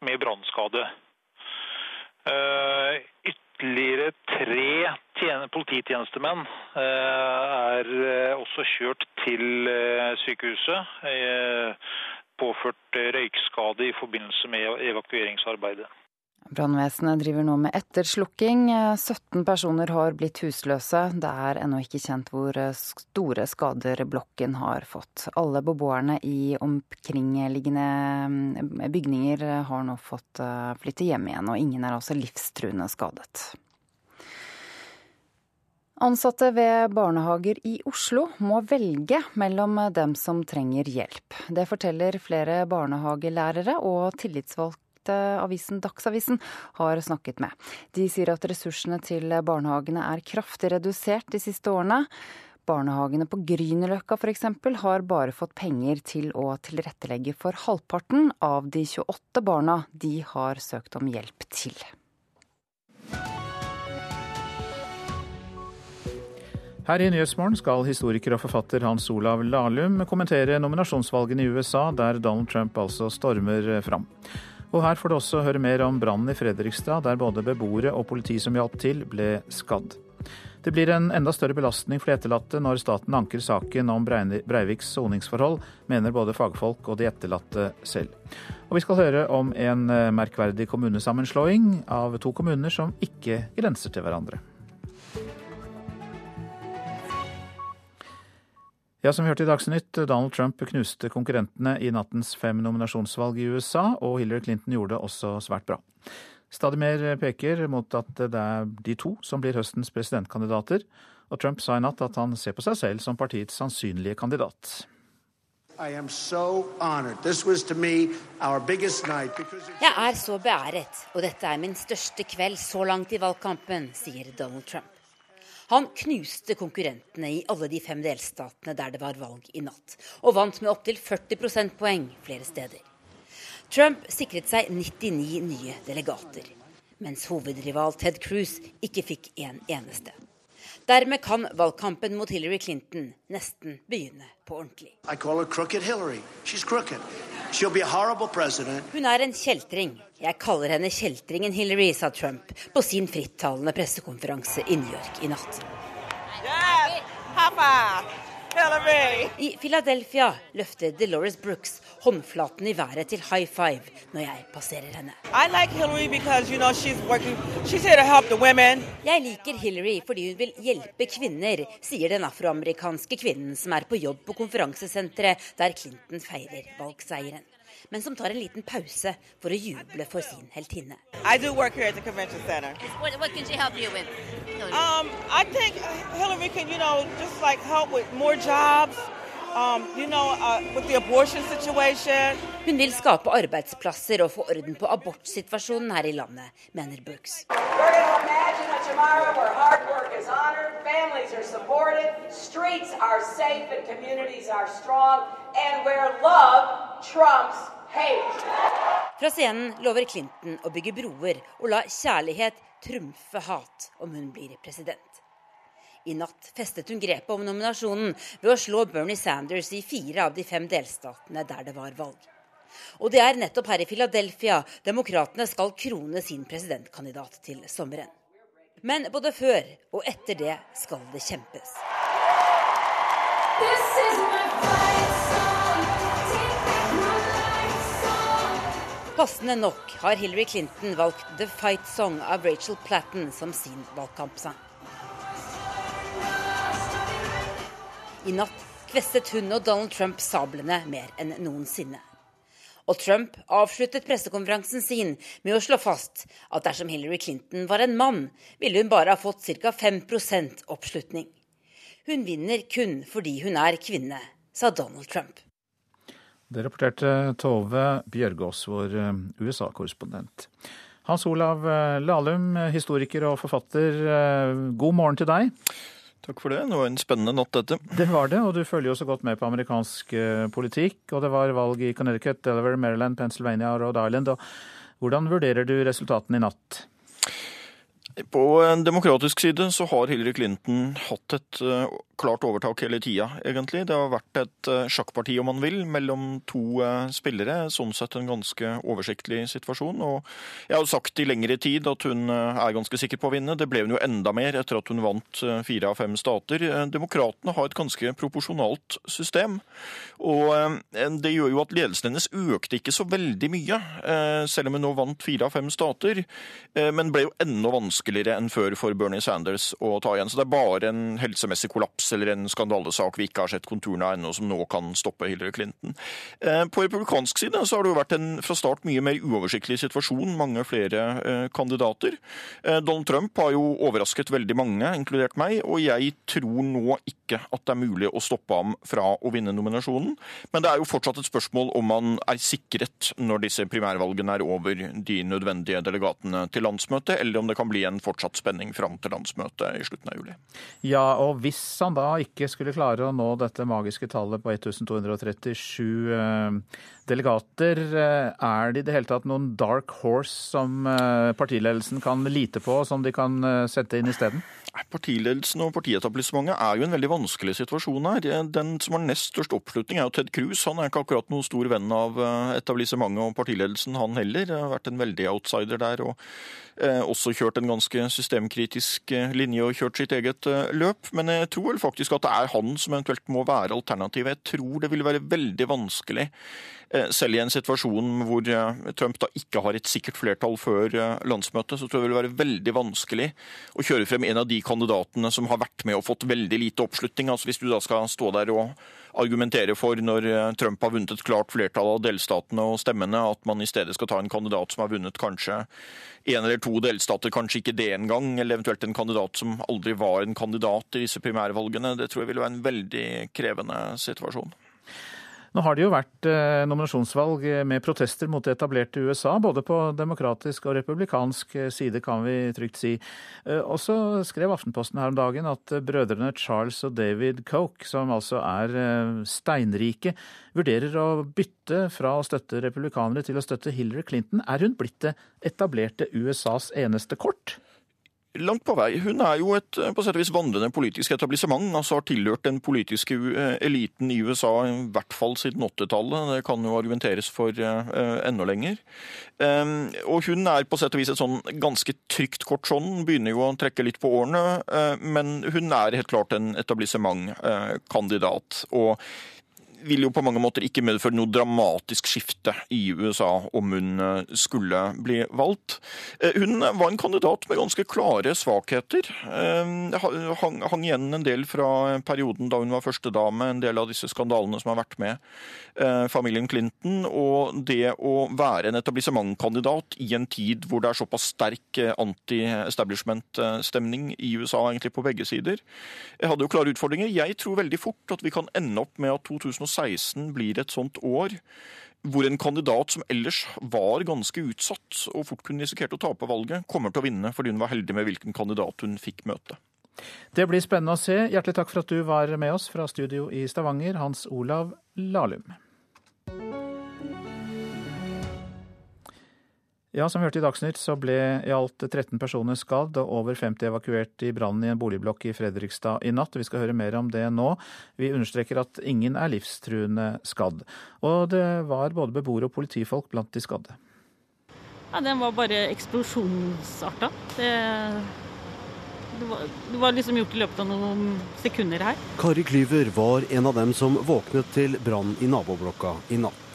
med brannskade. Ytterligere tre polititjenestemenn eh, er eh, også kjørt til eh, sykehuset. Påført røykskade i forbindelse med evakueringsarbeidet. Brannvesenet driver nå med etterslukking. 17 personer har blitt husløse. Det er ennå ikke kjent hvor store skader blokken har fått. Alle beboerne i omkringliggende mm, bygninger har nå fått flytte hjem igjen, og ingen er altså livstruende skadet. Ansatte ved barnehager i Oslo må velge mellom dem som trenger hjelp. Det forteller flere barnehagelærere og tillitsvalgte avisen Dagsavisen har snakket med. De sier at ressursene til barnehagene er kraftig redusert de siste årene. Barnehagene på Grünerløkka f.eks. har bare fått penger til å tilrettelegge for halvparten av de 28 barna de har søkt om hjelp til. Her i Nyhetsmorgen skal historiker og forfatter Hans Olav Lahlum kommentere nominasjonsvalgene i USA, der Donald Trump altså stormer fram. Og her får du også høre mer om brannen i Fredrikstad, der både beboere og politi som hjalp til, ble skadd. Det blir en enda større belastning for de etterlatte når staten anker saken om Breiviks soningsforhold, mener både fagfolk og de etterlatte selv. Og vi skal høre om en eh, merkverdig kommunesammenslåing av to kommuner som ikke grenser til hverandre. Ja, som vi hørte i Dagsnytt, Donald Trump knuste konkurrentene i nattens fem nominasjonsvalg i USA, og Hillary Clinton gjorde det også svært bra. Stadig mer peker mot at det er de to som blir høstens presidentkandidater, og Trump sa i natt at han ser på seg selv som partiets sannsynlige kandidat. Jeg er så beæret, og dette er min største kveld så langt i valgkampen, sier Donald Trump. Han knuste konkurrentene i alle de fem delstatene der det var valg i natt, og vant med opptil 40 prosentpoeng flere steder. Trump sikret seg 99 nye delegater, mens hovedrival Ted Cruz ikke fikk en eneste. Dermed kan valgkampen mot Hillary Clinton nesten begynne på ordentlig. Hun er en kjeltring. Jeg kaller henne kjeltringen Hillary, sa Trump på sin frittalende pressekonferanse i New York i natt. Yes, i Philadelphia løfter Delores Brooks håndflaten i været til high five når jeg passerer henne. Like because, you know, she's working, she's jeg liker Hillary fordi hun vil hjelpe kvinner, sier den afroamerikanske kvinnen som er på jobb på konferansesenteret der Clinton feirer valgseieren men som tar en liten pause for å juble for sin heltinne. What, what can she help you with? Um, I think Hillary can, you know, just like help with more jobs. Um, you know, uh, with the. Hun vil skape arbeidsplasser og få orden på abortsituasjonen her i landet, mener Brooks. tomorrow where hard work is honored, families are supported, streets are safe and communities are strong, and where love trumps fra scenen lover Clinton å bygge broer og la kjærlighet trumfe hat om hun blir president. I natt festet hun grepet om nominasjonen ved å slå Bernie Sanders i fire av de fem delstatene der det var valg. Og det er nettopp her i Philadelphia demokratene skal krone sin presidentkandidat til sommeren. Men både før og etter det skal det kjempes. This Passende nok har Hillary Clinton valgt The Fight Song av Rachel Platten som sin valgkampsang. I natt kvestet hun og Donald Trump sablene mer enn noensinne. Og Trump avsluttet pressekonferansen sin med å slå fast at dersom Hillary Clinton var en mann, ville hun bare ha fått ca. 5% oppslutning. Hun vinner kun fordi hun er kvinne, sa Donald Trump. Det rapporterte Tove Bjørgaas, vår eh, USA-korrespondent. Hans Olav eh, Lahlum, historiker og forfatter, eh, god morgen til deg. Takk for det. Det var en spennende natt, dette. Det var det, og du følger jo så godt med på amerikansk politikk. Og det var valg i Connecticut, Delaware, Maryland, Pennsylvania og Rhode Island. Og hvordan vurderer du resultatene i natt? På en demokratisk side så har Hillary Clinton hatt et klart overtak hele tida, egentlig. Det har vært et uh, sjakkparti, om man vil, mellom to uh, spillere. Sånn sett en ganske oversiktlig situasjon. Og jeg har jo sagt i lengre tid at hun er ganske sikker på å vinne. Det ble hun jo enda mer etter at hun vant fire av fem stater. Demokratene har et ganske proporsjonalt system. Og det gjør jo at ledelsen hennes økte ikke så veldig mye, selv om hun nå vant fire av fem stater. Men ble jo enda vanskeligere enn før for Bernie Sanders å ta igjen. Så det er bare en helsemessig kollaps eller en skandalesak vi ikke har sett konturene av ennå, som nå kan stoppe Hillary Clinton. Eh, på republikansk side så har det jo vært en fra start mye mer uoversiktlig situasjon, mange flere eh, kandidater. Donald Trump har jo overrasket veldig mange, inkludert meg, og jeg tror nå ikke at det er mulig å stoppe ham fra å vinne nominasjonen. Men det er jo fortsatt et spørsmål om han er sikret når disse primærvalgene er over de nødvendige delegatene til landsmøtet, eller om det kan bli en fortsatt spenning fram til landsmøtet i slutten av juli. Ja, og hvis han da ikke skulle klare å nå dette magiske tallet på 1237 eh, delegater, eh, er det i det hele tatt noen dark horse som eh, partiledelsen kan lite på, som de kan sette inn isteden? Partiledelsen og partietablissementet er jo en veldig vanskelig situasjon her. Den som har nest størst oppslutning, er jo Ted Cruz. Han er ikke akkurat noen stor venn av etablissementet og partiledelsen, han heller. Har vært en veldig outsider der. og Eh, også kjørt en ganske systemkritisk eh, linje og kjørt sitt eget eh, løp. Men jeg tror vel faktisk at det er han som eventuelt må være alternativet. Jeg tror det vil være veldig vanskelig, selv i en situasjon hvor Trump da ikke har et sikkert flertall før landsmøtet, så tror jeg det vil være veldig vanskelig å kjøre frem en av de kandidatene som har vært med og fått veldig lite oppslutning. Altså Hvis du da skal stå der og argumentere for, når Trump har vunnet et klart flertall av delstatene og stemmene, at man i stedet skal ta en kandidat som har vunnet kanskje én eller to delstater, kanskje ikke det engang, eller eventuelt en kandidat som aldri var en kandidat i disse primærvalgene. Det tror jeg ville være en veldig krevende situasjon. Nå har det jo vært eh, nominasjonsvalg med protester mot det etablerte USA, både på demokratisk og republikansk side, kan vi trygt si. Eh, og så skrev Aftenposten her om dagen at brødrene Charles og David Coke, som altså er eh, steinrike, vurderer å bytte fra å støtte republikanere til å støtte Hillary Clinton. Er hun blitt det etablerte USAs eneste kort? Langt på vei. Hun er jo et på sett og vis vandrende politisk etablissement. altså Har tilhørt den politiske eh, eliten i USA i hvert fall siden 80-tallet. Det kan jo argumenteres for uh, enda lenger. Og hun er på sett og vis et sånn ganske trygt kort sånn. Begynner jo å trekke litt på årene. Uh, men hun er helt klart en etablissementkandidat. Og vil jo på mange måter ikke medføre noe dramatisk skifte i USA om hun eh, skulle bli valgt. Eh, hun var en kandidat med ganske klare svakheter. Eh, hang, hang igjen en del fra perioden da hun var førstedame, en del av disse skandalene som har vært med familien Clinton. Og det å være en etablissementkandidat i en tid hvor det er såpass sterk anti-establishment-stemning i USA egentlig på begge sider, hadde jo klare utfordringer. Jeg tror veldig fort at vi kan ende opp med at 2016 2016 blir et sånt år hvor en kandidat som ellers var ganske utsatt og fort kunne risikert å tape valget, kommer til å vinne fordi hun var heldig med hvilken kandidat hun fikk møte. Det blir spennende å se. Hjertelig takk for at du var med oss fra studio i Stavanger, Hans Olav Lahlum. Ja, som vi hørte i Dagsnytt, så ble i alt 13 personer skadd og over 50 evakuert i brannen i en boligblokk i Fredrikstad i natt. Vi skal høre mer om det nå. Vi understreker at ingen er livstruende skadd. Og det var både beboere og politifolk blant de skadde. Ja, Den var bare eksplosjonsarta. Det, det, var, det var liksom gjort i løpet av noen sekunder her. Kari Klyver var en av dem som våknet til brann i naboblokka i natt.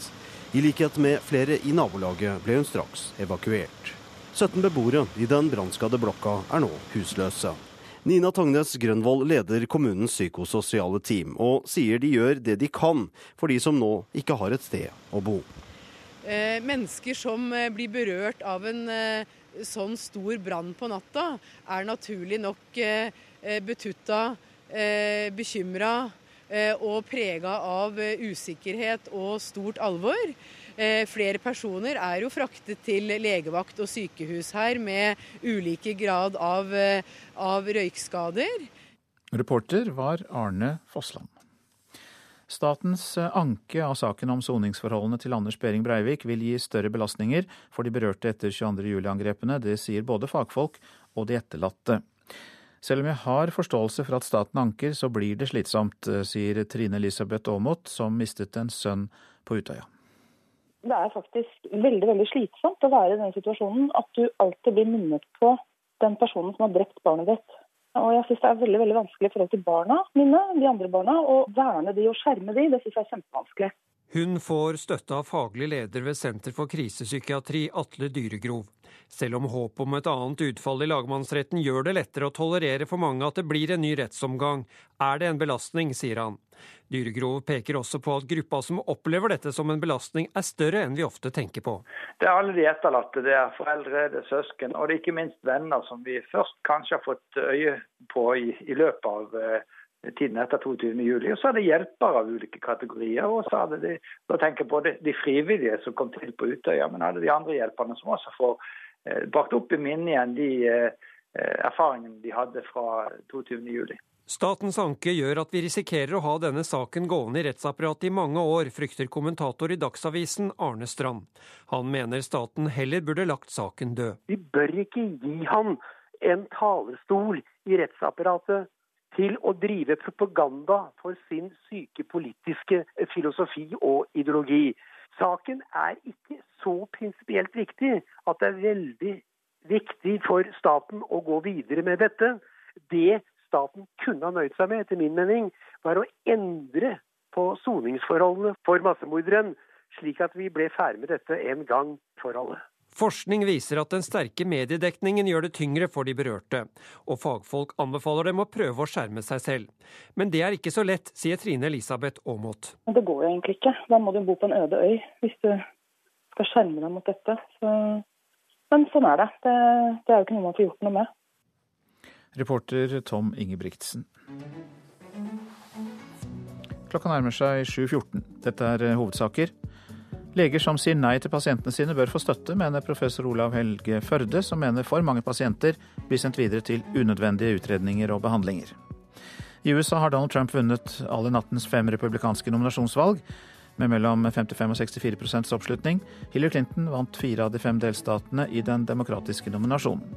I likhet med flere i nabolaget ble hun straks evakuert. 17 beboere i den brannskadde blokka er nå husløse. Nina Tangnes Grønvoll leder kommunens psykososiale team, og sier de gjør det de kan for de som nå ikke har et sted å bo. Eh, mennesker som eh, blir berørt av en eh, sånn stor brann på natta, er naturlig nok betutta, bekymra og prega av eh, usikkerhet og stort alvor. Eh, flere personer er jo fraktet til legevakt og sykehus her med ulike grad av, av røykskader. Reporter var Arne Fossland. Statens anke av saken om soningsforholdene til Anders Behring Breivik vil gi større belastninger for de berørte etter 22.07-angrepene. Det sier både fagfolk og de etterlatte. Selv om jeg har forståelse for at staten anker, så blir det slitsomt, eh, sier Trine Elisabeth Aamodt, som mistet en sønn på Utøya. Det er faktisk veldig veldig slitsomt å være i den situasjonen at du alltid blir minnet på den personen som har drept barnet ditt. Og jeg syns det er veldig veldig vanskelig i forhold til barna mine, de andre barna, å verne de og skjerme de. Det syns jeg er kjempevanskelig. Hun får støtte av faglig leder ved Senter for krisepsykiatri, Atle Dyregrov. Selv om håp om et annet utfall i lagmannsretten gjør det lettere å tolerere for mange at det blir en ny rettsomgang, er det en belastning, sier han. Dyregrov peker også på at gruppa som opplever dette som en belastning, er større enn vi ofte tenker på. Det er alle de etterlatte, det er foreldre, det er søsken og det er ikke minst venner, som vi først kanskje har fått øye på i, i løpet av eh, tiden etter 22.07. Og så er det hjelpere av ulike kategorier. Og så er det de, da tenker på de, de frivillige som kom til på Utøya, men er det de andre hjelperne som også får eh, brakt opp i minnet igjen de eh, erfaringene de hadde fra 22.07. Statens anke gjør at vi risikerer å ha denne saken gående i rettsapparatet i mange år, frykter kommentator i Dagsavisen Arne Strand. Han mener staten heller burde lagt saken død. Vi bør ikke gi han en talerstol i rettsapparatet til å drive propaganda for sin syke politiske filosofi og ideologi. Saken er ikke så prinsipielt viktig at det er veldig viktig for staten å gå videre med dette. Det staten kunne ha nøyd seg med, etter min mening, var å endre på soningsforholdene for massemorderen, slik at vi ble ferdig med dette en gang for alle. Forskning viser at den sterke mediedekningen gjør det tyngre for de berørte, og fagfolk anbefaler dem å prøve å skjerme seg selv. Men det er ikke så lett, sier Trine Elisabeth Aamodt. Det går jo egentlig ikke. Da må du bo på en øde øy hvis du skal skjerme deg mot dette. Så... Men sånn er det. det. det. er jo ikke noe man får gjort noe med. Reporter Tom Ingebrigtsen. Klokka nærmer seg 7.14. Dette er hovedsaker. Leger som sier nei til pasientene sine bør få støtte, mener professor Olav Helge Førde, som mener for mange pasienter blir sendt videre til unødvendige utredninger og behandlinger. I USA har Donald Trump vunnet alle nattens fem republikanske nominasjonsvalg, med mellom 55 og 64% oppslutning. Hillary Clinton vant fire av de fem delstatene i den demokratiske nominasjonen.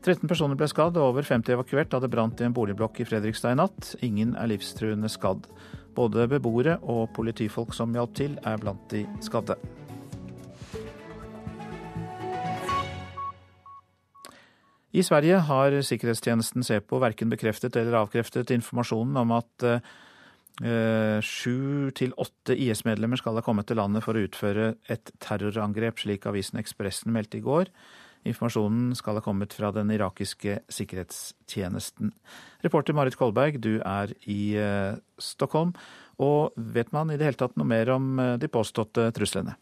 13 personer ble skadd og over 50 evakuert da det brant i en boligblokk i Fredrikstad i natt. Ingen er livstruende skadd. Både beboere og politifolk som hjalp til, er blant de skadde. I Sverige har sikkerhetstjenesten SEPO verken bekreftet eller avkreftet informasjonen om at eh, sju til åtte IS-medlemmer skal ha kommet til landet for å utføre et terrorangrep, slik avisen Ekspressen meldte i går. Informasjonen skal ha kommet fra den irakiske sikkerhetstjenesten. Reporter Marit Kolberg, du er i eh, Stockholm. Og vet man i det hele tatt noe mer om eh, de påståtte truslene?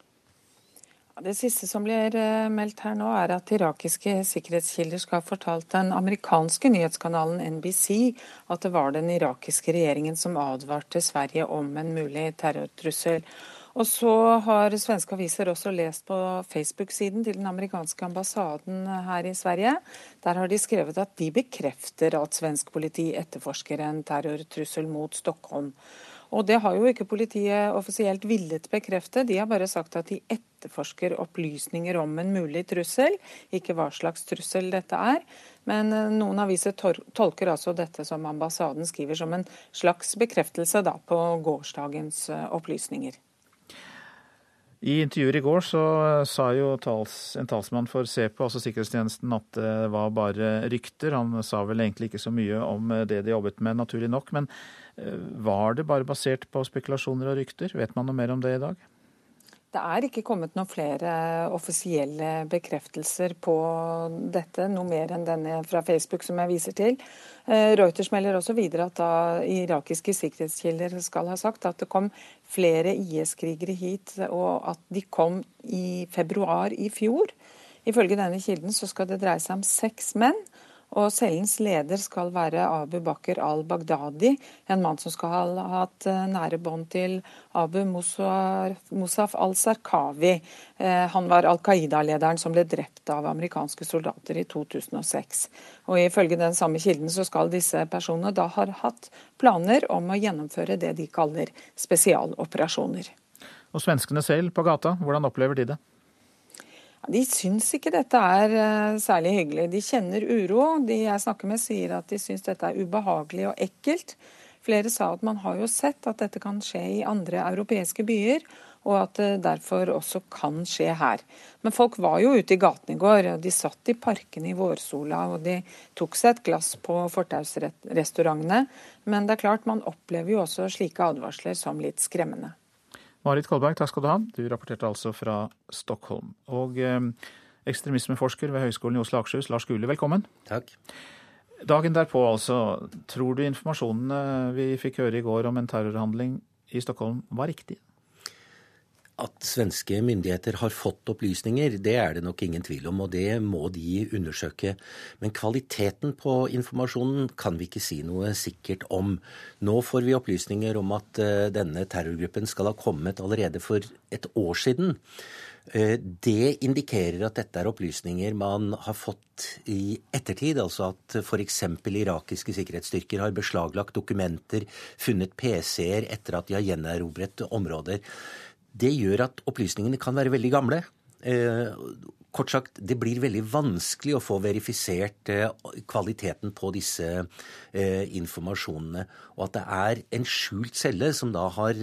Det siste som blir eh, meldt her nå, er at irakiske sikkerhetskilder skal ha fortalt den amerikanske nyhetskanalen NBC at det var den irakiske regjeringen som advarte Sverige om en mulig terrortrussel. Og så har svenske aviser også lest på Facebook-siden til den amerikanske ambassaden her i Sverige. Der har de skrevet at de bekrefter at svensk politi etterforsker en terrortrussel mot Stockholm. Og det har jo ikke politiet offisielt villet bekrefte. De har bare sagt at de etterforsker opplysninger om en mulig trussel, ikke hva slags trussel dette er. Men eh, noen aviser tolker altså dette som ambassaden skriver som en slags bekreftelse da på gårsdagens eh, opplysninger. I intervjuer i går så sa jo tals, en talsmann for SEPO, altså sikkerhetstjenesten, at det var bare rykter. Han sa vel egentlig ikke så mye om det de jobbet med, naturlig nok. Men eh, var det bare basert på spekulasjoner og rykter? Vet man noe mer om det i dag? Det er ikke kommet noen flere offisielle bekreftelser på dette, noe mer enn denne fra Facebook som jeg viser til. Eh, Reuters melder også videre at da irakiske sikkerhetskilder skal ha sagt at det kom flere IS-krigere hit, og at de kom i februar i fjor. Ifølge denne kilden så skal det dreie seg om seks menn. Og cellens leder skal være Abu Bakr al-Baghdadi, en mann som skal ha hatt eh, nære bånd til Abu Musaf al-Sarkawi. Eh, han var Al Qaida-lederen som ble drept av amerikanske soldater i 2006. Og Ifølge den samme kilden så skal disse personene da ha hatt planer om å gjennomføre det de kaller spesialoperasjoner. Og svenskene selv på gata, hvordan opplever de det? De syns ikke dette er eh, særlig hyggelig. De kjenner uro. De jeg snakker med sier at de syns dette er ubehagelig og ekkelt. Flere sa at man har jo sett at dette kan skje i andre europeiske byer, og at det derfor også kan skje her. Men folk var jo ute i gatene i går. De satt i parkene i vårsola og de tok seg et glass på fortausrestaurantene. Men det er klart man opplever jo også slike advarsler som litt skremmende. Marit Kolberg, takk skal du ha. Du rapporterte altså fra Stockholm. Og eh, ekstremismeforsker ved Høgskolen i Oslo og Akershus, Lars Gule, velkommen. Takk. Dagen derpå, altså. Tror du informasjonene vi fikk høre i går om en terrorhandling i Stockholm var riktig? At svenske myndigheter har fått opplysninger, det er det nok ingen tvil om, og det må de undersøke. Men kvaliteten på informasjonen kan vi ikke si noe sikkert om. Nå får vi opplysninger om at eh, denne terrorgruppen skal ha kommet allerede for et år siden. Eh, det indikerer at dette er opplysninger man har fått i ettertid. Altså at f.eks. irakiske sikkerhetsstyrker har beslaglagt dokumenter, funnet PC-er etter at de har gjenerobret områder. Det gjør at opplysningene kan være veldig gamle. Eh, kort sagt, det blir veldig vanskelig å få verifisert eh, kvaliteten på disse eh, informasjonene. Og at det er en skjult celle som da har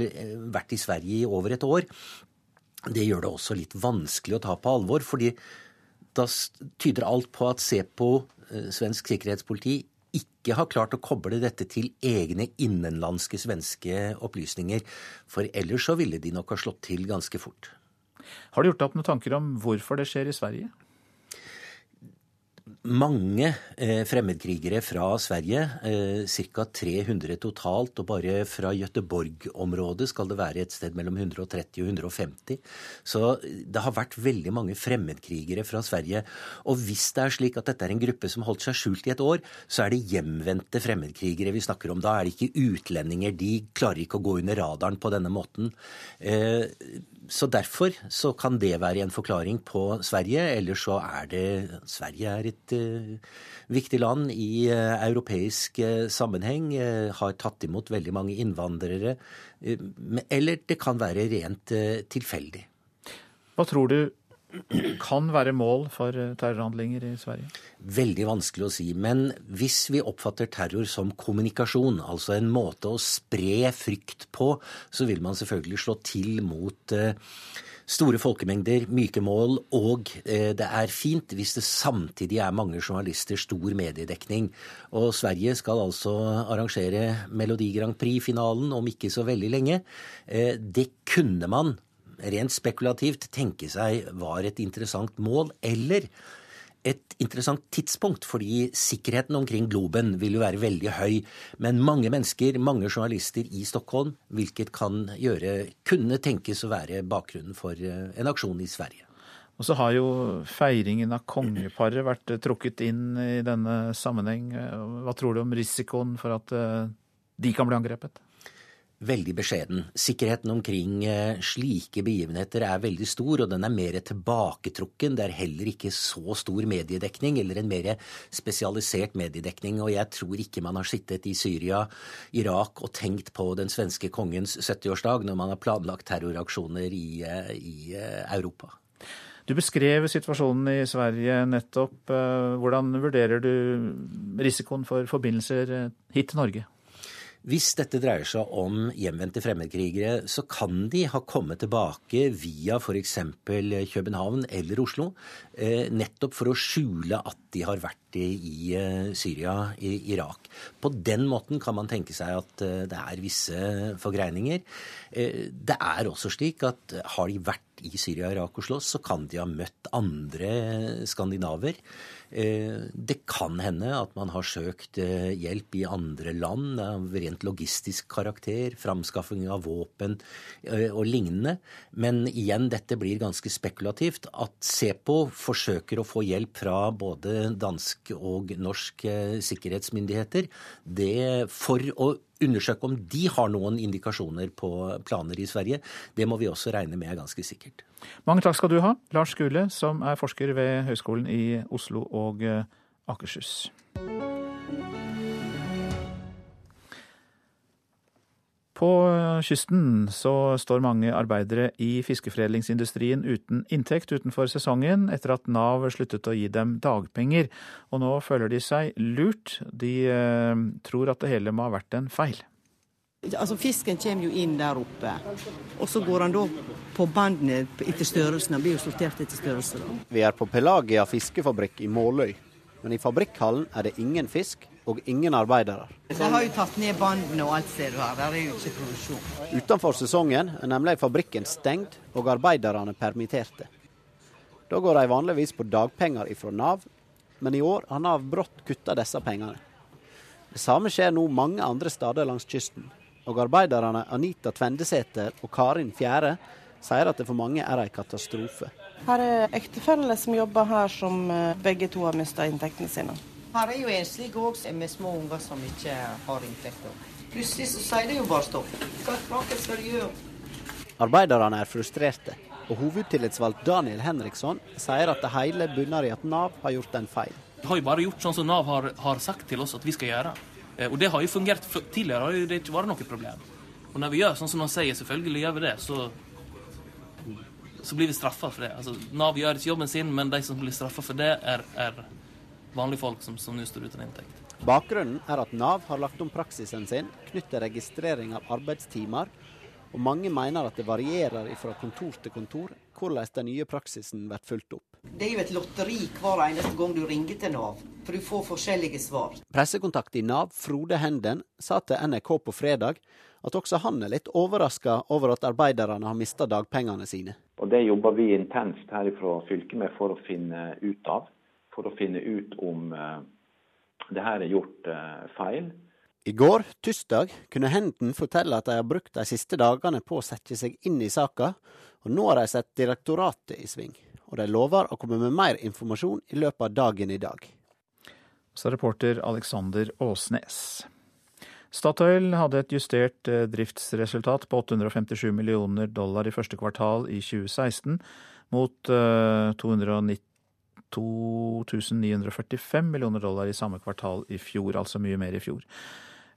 vært i Sverige i over et år, det gjør det også litt vanskelig å ta på alvor. fordi da tyder alt på at SEPO, svensk sikkerhetspoliti, ikke har klart å koble dette til egne innenlandske svenske opplysninger. For ellers så ville de nok ha slått til ganske fort. Har du gjort opp noen tanker om hvorfor det skjer i Sverige? Mange eh, fremmedkrigere fra Sverige, eh, ca. 300 totalt. Og bare fra Gøteborg-området skal det være et sted mellom 130 og 150. Så det har vært veldig mange fremmedkrigere fra Sverige. Og hvis det er slik at dette er en gruppe som holdt seg skjult i et år, så er det hjemvendte fremmedkrigere vi snakker om. Da er det ikke utlendinger. De klarer ikke å gå under radaren på denne måten. Eh, så derfor så kan det være en forklaring på Sverige. Eller så er det Sverige er et uh, viktig land i uh, europeisk uh, sammenheng. har tatt imot veldig mange innvandrere. eller det kan være rent tilfeldig. Hva tror du kan være mål for eh, terrorhandlinger i Sverige? Veldig vanskelig å si. Men hvis vi oppfatter terror som kommunikasjon, altså en måte å spre frykt på, så vil man selvfølgelig slå til mot eh, store folkemengder, myke mål, og eh, det er fint hvis det samtidig er mange journalister, stor mediedekning. Og Sverige skal altså arrangere Melodi Grand Prix-finalen om ikke så veldig lenge. Det kunne man rent spekulativt tenke seg var et interessant mål, eller et interessant tidspunkt, fordi sikkerheten omkring Globen vil jo være veldig høy. Men mange mennesker, mange journalister i Stockholm, hvilket kan gjøre, kunne tenkes å være bakgrunnen for eh, en aksjon i Sverige. Og så har jo feiringen av kongeparet vært trukket inn i denne sammenheng. Hva tror du om risikoen for at eh, de kan bli angrepet? Veldig beskjeden. Sikkerheten omkring eh, slike begivenheter er veldig stor, og den er mer tilbaketrukken. Det er heller ikke så stor mediedekning, eller en mer spesialisert mediedekning. Og jeg tror ikke man har sittet i Syria, Irak og tenkt på den svenske kongens 70-årsdag når man har planlagt terroraksjoner i, eh, i eh, Europa. Du beskrev situasjonen i Sverige nettopp. Hvordan vurderer du risikoen for forbindelser hit til Norge? Hvis dette dreier seg om hjemvendte fremmedkrigere, så kan de ha kommet tilbake via f.eks. København eller Oslo, eh, nettopp for å skjule at de har vært i eh, Syria, i Irak. På den måten kan man tenke seg at eh, det er visse forgreininger. Det er også slik at har de vært i Syria, Irak og slåss, så kan de ha møtt andre skandinaver. Eh, det kan hende at man har søkt eh, hjelp i andre land av rent logistisk karakter, framskaffing av våpen eh, og lignende. Men igjen, dette blir ganske spekulativt. At SEPO forsøker å få hjelp fra både dansk og norsk sikkerhetsmyndigheter, det for å undersøke om de har noen indikasjoner på planer i Sverige. Det må vi også regne med er ganske sikkert. Mange takk skal du ha, Lars Gule, som er forsker ved Høgskolen i Oslo og eh, Akershus. På kysten så står mange arbeidere i fiskeforedlingsindustrien uten inntekt utenfor sesongen, etter at Nav sluttet å gi dem dagpenger. Og nå føler de seg lurt. De eh, tror at det hele må ha vært en feil. Altså Fisken kommer jo inn der oppe, og så går han da på bandene etter størrelsen. Han blir jo sortert etter størrelse. Da. Vi er på Pelagia fiskefabrikk i Måløy, men i fabrikkhallen er det ingen fisk og ingen arbeidere. De har jo tatt ned bandene og alt ser du her. Der er jo ikke produksjon. Utenfor sesongen er nemlig fabrikken stengt og arbeiderne permitterte. Da går de vanligvis på dagpenger ifra Nav, men i år har Nav brått kutta disse pengene. Det samme skjer nå mange andre steder langs kysten. Og arbeiderne Anita Tvendesæter og Karin Fjære sier at det for mange er en katastrofe. Her er ektefeller som jobber her, som eh, begge to har mista inntektene sine. Her er jo enslige òg med små unger som ikke har inntekter. Plutselig så sier det jo bare stopp. Hva, hva skal du gjøre? Arbeiderne er frustrerte, og hovedtillitsvalgt Daniel Henriksson sier at det hele bunner i at Nav har gjort en feil. Vi har jo bare gjort sånn som Nav har, har sagt til oss at vi skal gjøre. Eh, og det har jo fungert tidligere, har jo det ikke vært noe problem. Og når vi gjør sånn som han sier, selvfølgelig gjør vi det, så, så blir vi straffa for det. Altså, Nav gjør ikke jobben sin, men de som blir straffa for det, er, er vanlige folk som, som nå står uten inntekt. Bakgrunnen er at Nav har lagt om praksisen sin knyttet til registrering av arbeidstimer, og mange mener at det varierer fra kontor til kontor hvordan den nye praksisen blir fulgt opp. Det er jo et lotteri hver eneste gang du ringer til Nav, for du får forskjellige svar. Pressekontakt i Nav, Frode Henden, sa til NRK på fredag at også han er litt overraska over at arbeiderne har mista dagpengene sine. Og Det jobber vi intenst her fra fylket med for å finne ut av for å finne ut om eh, det her er gjort eh, feil. I går, tirsdag, kunne Henden fortelle at de har brukt de siste dagene på å sette seg inn i saka, og nå har de sett direktoratet i sving. Og de lover å komme med mer informasjon i løpet av dagen i dag. Så reporter Alexander Åsnes. Statoil hadde et justert eh, driftsresultat på 857 millioner dollar i første kvartal i 2016, mot 290 2945 millioner dollar i samme kvartal i fjor, altså mye mer i fjor.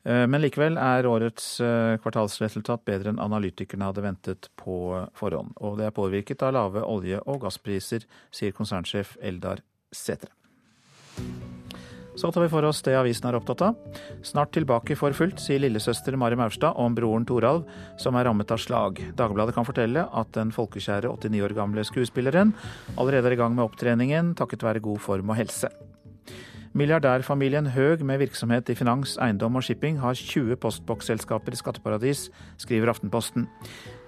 Eh, men likevel er årets eh, kvartalsresultat bedre enn analytikerne hadde ventet på forhånd. Og det er påvirket av lave olje- og gasspriser, sier konsernsjef Eldar Sætre. Så tar vi for oss det avisen er opptatt av. Snart tilbake for fullt, sier lillesøster Mari Maurstad om broren Toralv, som er rammet av slag. Dagbladet kan fortelle at den folkekjære 89 år gamle skuespilleren allerede er i gang med opptreningen, takket være god form og helse. Milliardærfamilien Høg med virksomhet i finans, eiendom og shipping har 20 postboksselskaper i skatteparadis, skriver Aftenposten.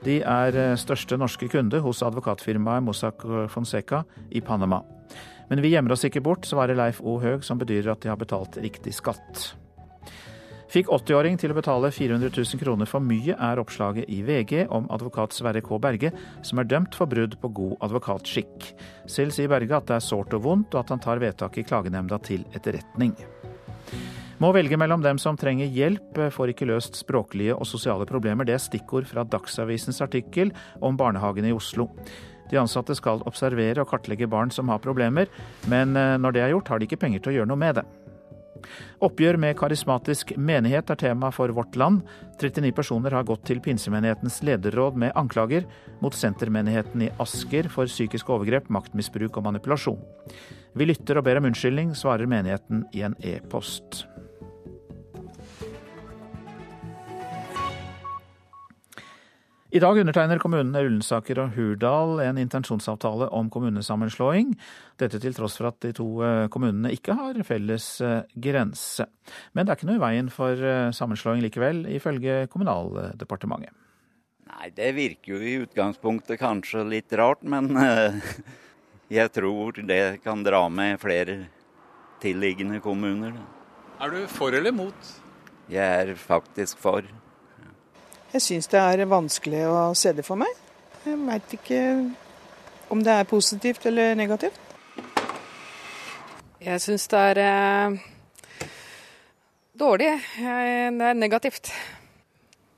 De er eh, største norske kunde hos advokatfirmaet Mossack Fonseca i Panama. Men vi gjemmer oss ikke bort, svarer Leif O. Høeg, som bedyrer at de har betalt riktig skatt. Fikk 80-åring til å betale 400 000 kroner for mye, er oppslaget i VG om advokat Sverre K. Berge, som er dømt for brudd på god advokatskikk. Selv sier Berge at det er sårt og vondt, og at han tar vedtaket i klagenemnda til etterretning. Må velge mellom dem som trenger hjelp, får ikke løst språklige og sosiale problemer. Det er stikkord fra Dagsavisens artikkel om barnehagene i Oslo. De ansatte skal observere og kartlegge barn som har problemer, men eh, når det er gjort, har de ikke penger til å gjøre noe med det. Oppgjør med karismatisk menighet er tema for Vårt Land. 39 personer har gått til pinsemenighetens lederråd med anklager mot sentermenigheten i Asker for psykisk overgrep, maktmisbruk og manipulasjon. Vi lytter og ber om unnskyldning, svarer menigheten i en e-post. I dag undertegner kommunene Ullensaker og Hurdal en intensjonsavtale om kommunesammenslåing. Dette til tross for at de to eh, kommunene ikke har felles eh, grense. Men det er ikke noe i veien for eh, sammenslåing likevel, ifølge Kommunaldepartementet. Nei, det virker jo i utgangspunktet kanskje litt rart, men jeg tror det kan dra med flere tilliggende kommuner. Er du for eller mot? Jeg er faktisk for. Jeg syns det er vanskelig å se det for meg. Jeg veit ikke om det er positivt eller negativt. Jeg syns det er eh, dårlig. Det er negativt.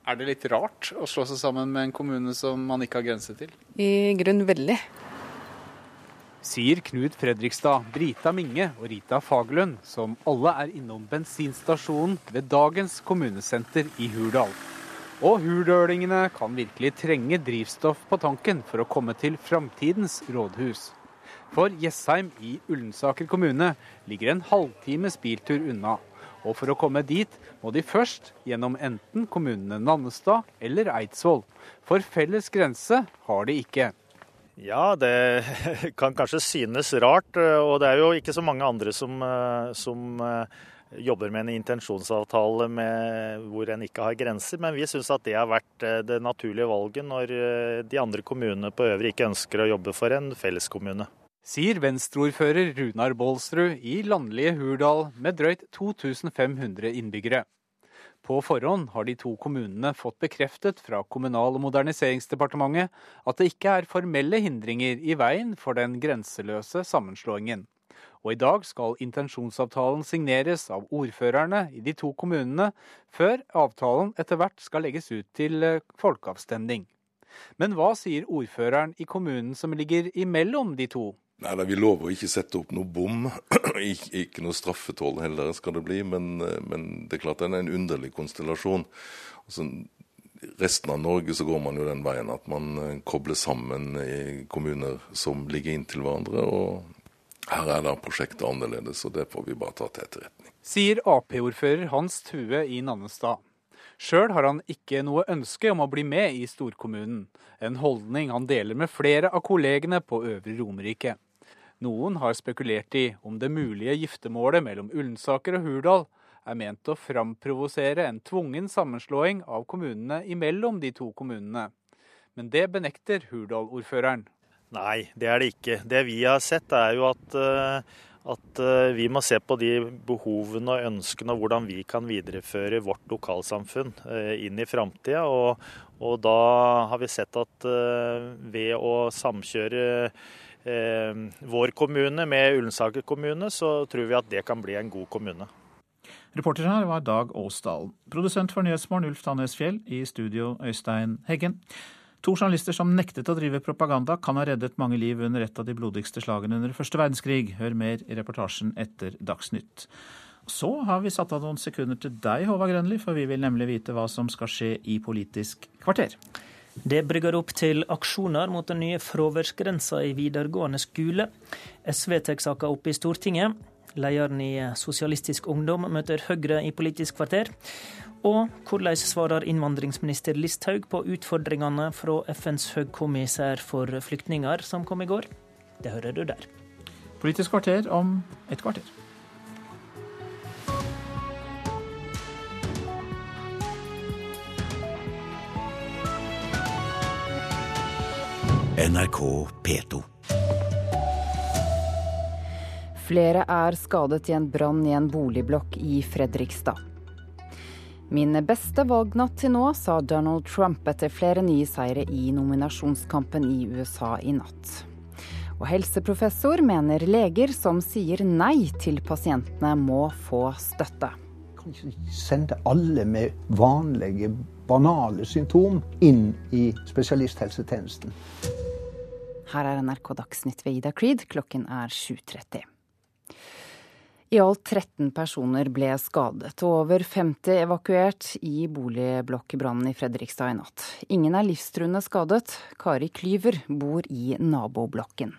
Er det litt rart å slå seg sammen med en kommune som man ikke har grense til? I grunn veldig. Sier Knut Fredrikstad, Brita Minge og Rita Fagerlund, som alle er innom bensinstasjonen ved dagens kommunesenter i Hurdal. Og hurdølingene kan virkelig trenge drivstoff på tanken for å komme til framtidens rådhus. For Jessheim i Ullensaker kommune ligger en halvtimes biltur unna. Og for å komme dit må de først gjennom enten kommunene Nannestad eller Eidsvoll. For felles grense har de ikke. Ja, det kan kanskje synes rart. Og det er jo ikke så mange andre som, som jobber med en intensjonsavtale med, hvor en ikke har grenser. Men vi syns at det har vært eh, det naturlige valget når eh, de andre kommunene på øvrig ikke ønsker å jobbe for en felleskommune. Sier venstreordfører Runar Baalsrud i landlige Hurdal med drøyt 2500 innbyggere. På forhånd har de to kommunene fått bekreftet fra Kommunal- og moderniseringsdepartementet at det ikke er formelle hindringer i veien for den grenseløse sammenslåingen. Og i dag skal intensjonsavtalen signeres av ordførerne i de to kommunene, før avtalen etter hvert skal legges ut til eh, folkeavstemning. Men hva sier ordføreren i kommunen som ligger imellom de to? Nei, Vi lover å ikke sette opp noe bom. Ik ikke noe straffetoll heller skal det bli. Men, eh, men, det er klart det er en underlig konstellasjon. Altså, resten av Norge så går man jo den veien at man eh, kobler sammen i kommuner som ligger inntil hverandre. og her er da prosjektet annerledes, og det får vi bare ta til etterretning. Sier Ap-ordfører Hans Tue i Nannestad. Sjøl har han ikke noe ønske om å bli med i storkommunen, en holdning han deler med flere av kollegene på Øvre Romerike. Noen har spekulert i om det mulige giftermålet mellom Ullensaker og Hurdal er ment å framprovosere en tvungen sammenslåing av kommunene imellom de to kommunene. Men det benekter Hurdal-ordføreren. Nei, det er det ikke. Det vi har sett, er jo at, eh, at eh, vi må se på de behovene og ønskene og hvordan vi kan videreføre vårt lokalsamfunn eh, inn i framtida. Og, og, da har vi sett at ved å samkjøre vår kommune med Ullensaker kommune, så tror vi at det kan bli en god kommune. Reporter her var Dag Åsdalen. Produsent for Nyhetsmorgen Ulf Tannes Fjell. I studio Øystein Heggen. To journalister som nektet å drive propaganda, kan ha reddet mange liv under et av de blodigste slagene under første verdenskrig. Hør mer i reportasjen etter Dagsnytt. Så har vi satt av noen sekunder til deg, Håvard Grønli, for vi vil nemlig vite hva som skal skje i Politisk kvarter. Det brygger opp til aksjoner mot den nye fraværsgrensa i videregående skole. SV tar saka opp i Stortinget. Lederen i Sosialistisk Ungdom møter Høyre i Politisk kvarter. Og hvordan svarer innvandringsminister Listhaug på utfordringene fra FNs høgkommissær for flyktninger som kom i går? Det hører du der. Politisk kvarter om et kvarter. NRK P2. Flere er skadet i en brann i en boligblokk i Fredrikstad. Min beste valgnatt til nå, sa Donald Trump etter flere nye seire i nominasjonskampen i USA i natt. Og helseprofessor mener leger som sier nei til pasientene, må få støtte. Kan ikke sende alle med vanlige, banale symptom inn i spesialisthelsetjenesten. Her er NRK Dagsnytt ved Ida Creed. Klokken er 7.30. I alt 13 personer ble skadet, og over 50 evakuert i boligblokkbrannen i Fredrikstad i natt. Ingen er livstruende skadet. Kari Klyver bor i naboblokken.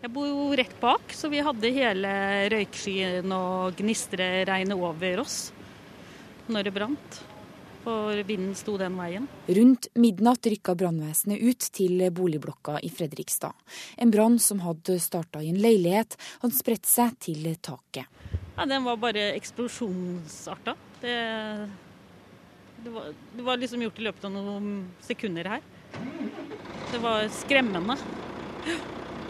Jeg bor jo rett bak, så vi hadde hele røykskyen og gnistreregnet over oss når det brant for vinden sto den veien. Rundt midnatt rykka brannvesenet ut til boligblokka i Fredrikstad. En brann som hadde starta i en leilighet, hadde spredt seg til taket. Ja, Den var bare eksplosjonsarta. Det, det, var, det var liksom gjort i løpet av noen sekunder her. Det var skremmende.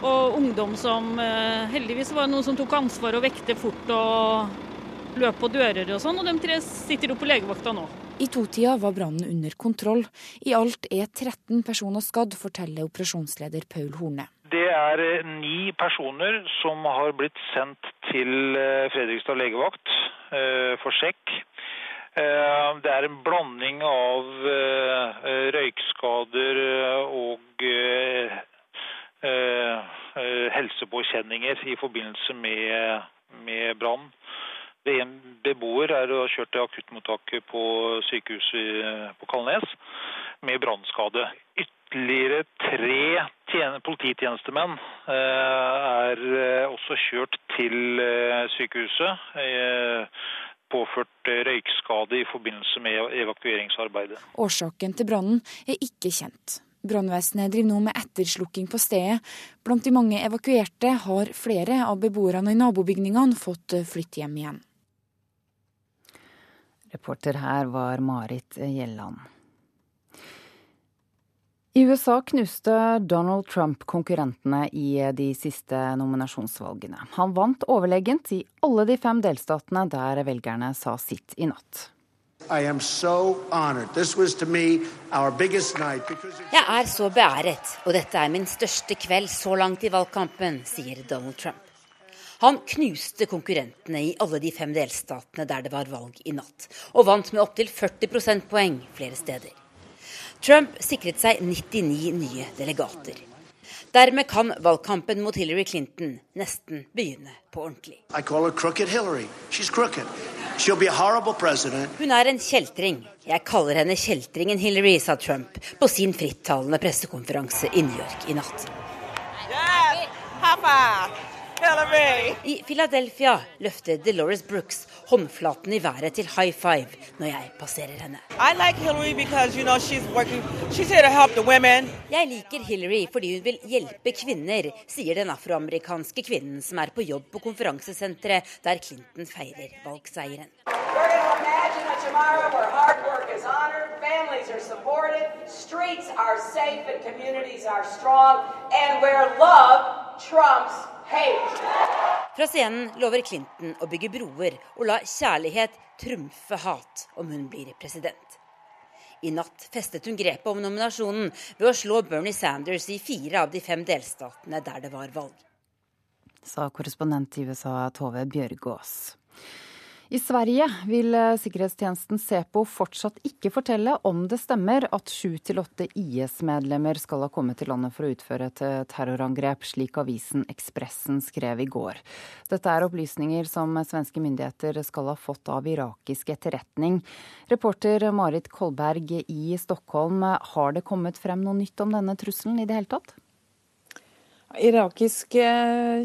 Og ungdom som eh, Heldigvis var det noen som tok ansvar og vekte fort og løp på dører og sånn, og de tre sitter jo på legevakta nå. I totida var brannen under kontroll. I alt er 13 personer skadd, forteller operasjonsleder Paul Horne. Det er eh, ni personer som har blitt sendt til eh, Fredrikstad legevakt eh, for sjekk. Det er en blanding av røykskader og helsepåkjenninger i forbindelse med, med brann. En beboer er kjørt til akuttmottaket på sykehuset på Kalnes med brannskade. Ytterligere tre polititjenestemenn eh, er eh, også kjørt til eh, sykehuset. Påført røykskade i forbindelse med evakueringsarbeidet. Årsaken til brannen er ikke kjent. Brannvesenet driver nå med etterslukking på stedet. Blant de mange evakuerte har flere av beboerne i nabobygningene fått flytte hjem igjen. Reporter her var Marit Gjelland. I USA knuste Donald Trump konkurrentene i de siste nominasjonsvalgene. Han vant overlegent i alle de fem delstatene der velgerne sa sitt i natt. Jeg er så beæret, og dette er min største kveld så langt i valgkampen, sier Donald Trump. Han knuste konkurrentene i alle de fem delstatene der det var valg i natt, og vant med opptil 40 prosentpoeng flere steder. Trump sikret seg 99 nye delegater. Dermed kan valgkampen mot Hillary Clinton nesten begynne på ordentlig. Hun er en kjeltring. Jeg kaller henne kjeltringen Hillary, sa Trump på sin frittalende pressekonferanse i New York i natt. Yes, i Philadelphia løfter Delores Brooks håndflaten i været til high five når jeg passerer henne. Like because, you know, she's working, she's jeg liker Hillary fordi hun vil hjelpe kvinner, sier den afroamerikanske kvinnen som er på jobb på konferansesenteret der Clinton feirer valgseieren. families are supported, streets are safe, and communities are strong, and where love trumps fra scenen lover Clinton å bygge broer og la kjærlighet trumfe hat om hun blir president. I natt festet hun grepet om nominasjonen ved å slå Bernie Sanders i fire av de fem delstatene der det var valg. Sa korrespondent i USA Tove Bjørgaas. I Sverige vil eh, sikkerhetstjenesten Sepo fortsatt ikke fortelle om det stemmer at sju til åtte IS-medlemmer skal ha kommet til landet for å utføre et eh, terrorangrep, slik avisen Ekspressen skrev i går. Dette er opplysninger som svenske myndigheter skal ha fått av irakisk etterretning. Reporter Marit Kolberg i Stockholm, har det kommet frem noe nytt om denne trusselen i det hele tatt? Irakiske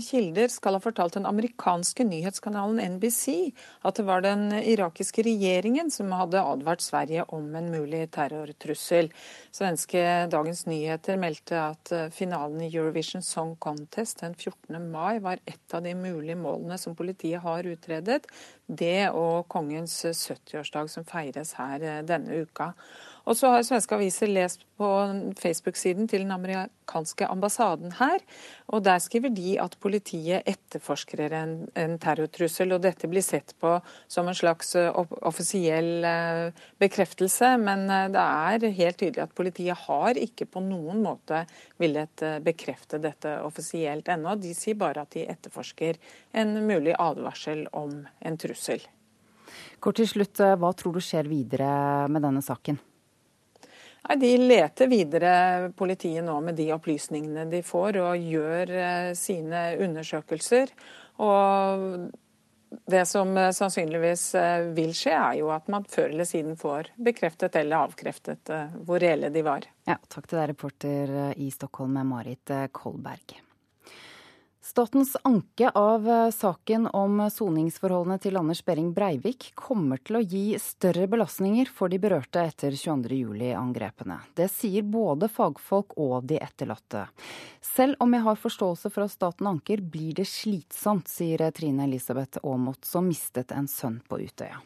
kilder skal ha fortalt den amerikanske nyhetskanalen NBC at det var den irakiske regjeringen som hadde advart Sverige om en mulig terrortrussel. Svenske Dagens Nyheter meldte at finalen i Eurovision Song Contest den 14. mai var et av de mulige målene som politiet har utredet. Det og kongens 70-årsdag som feires her denne uka. Og så har svenske aviser lest på Facebook-siden til den amerikanske ambassaden her, og der skriver de at politiet etterforsker en, en terrortrussel. Og dette blir sett på som en slags eh, offisiell eh, bekreftelse, men eh, det er helt tydelig at politiet har ikke på noen måte villet bekrefte dette offisielt ennå. De sier bare at de etterforsker en mulig advarsel om en trussel. Kort til slutt, hva tror du skjer videre med denne saken? Nei, De leter videre, politiet nå, med de opplysningene de får, og gjør eh, sine undersøkelser. Og det som eh, sannsynligvis eh, vil skje, er jo at man før eller siden får bekreftet eller avkreftet hvor reelle de var. Ja, takk til deg, reporter i Stockholm, Marit Kolberg. Statens anke av eh, saken om soningsforholdene til Anders Behring Breivik kommer til å gi større belastninger for de berørte etter 22.07-angrepene. Det sier både fagfolk og de etterlatte. Selv om jeg har forståelse for at staten anker, blir det slitsomt, sier Trine Elisabeth Aamodt, som mistet en sønn på Utøya.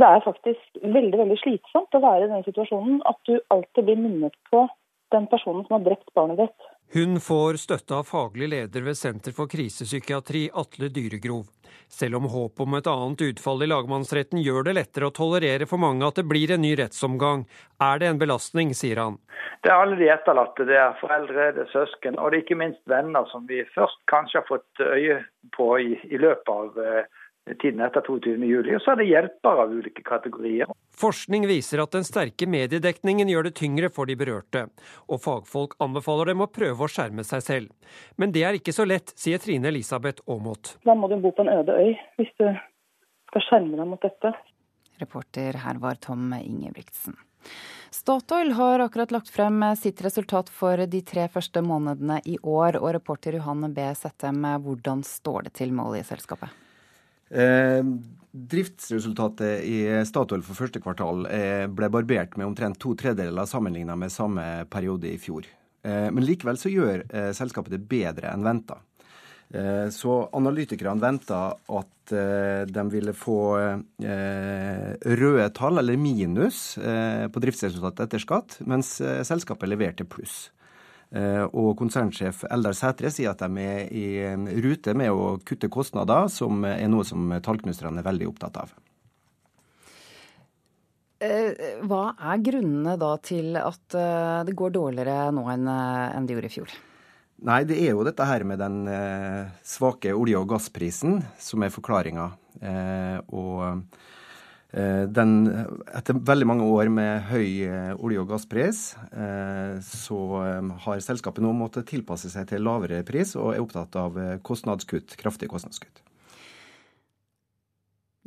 Det er faktisk veldig veldig slitsomt å være i den situasjonen at du alltid blir minnet på den personen som har drept barnet ditt. Hun får støtte av faglig leder ved Senter for krisepsykiatri, Atle Dyregrov. Selv om håpet om et annet utfall i lagmannsretten gjør det lettere å tolerere for mange at det blir en ny rettsomgang, er det en belastning, sier han. Det er alle de etterlatte, det er foreldre, det er søsken og det er ikke minst venner som vi først kanskje har fått øye på i, i løpet av eh, tiden etter 22.07. Og så er det hjelpere av ulike kategorier. Forskning viser at den sterke mediedekningen gjør det tyngre for de berørte, og fagfolk anbefaler dem å prøve å skjerme seg selv. Men det er ikke så lett, sier Trine Elisabeth Aamodt. Da må du bo på en øde øy hvis du skal skjerme deg mot dette. Reporter her var Tom Ingebrigtsen. Statoil har akkurat lagt frem sitt resultat for de tre første månedene i år. Og reporter Johanne B. Settem, hvordan står det til med oljeselskapet? Eh, driftsresultatet i Statoil for første kvartal eh, ble barbert med omtrent to tredjedeler sammenlignet med samme periode i fjor. Eh, men likevel så gjør selskapet det bedre enn venta. Så analytikerne venta at de ville få røde tall, eller minus, på driftsresultatet etter skatt, mens selskapet leverte pluss. Og konsernsjef Eldar Sætre sier at de er i rute med å kutte kostnader, som er noe som tallknuserne er veldig opptatt av. Eh, hva er grunnene da til at eh, det går dårligere nå enn eh, det gjorde i fjor? Nei, det er jo dette her med den svake olje- og gassprisen som er forklaringa. og den, etter veldig mange år med høy olje- og gasspris, så har selskapet nå måttet tilpasse seg til lavere pris og er opptatt av kostnadskutt, kraftige kostnadskutt.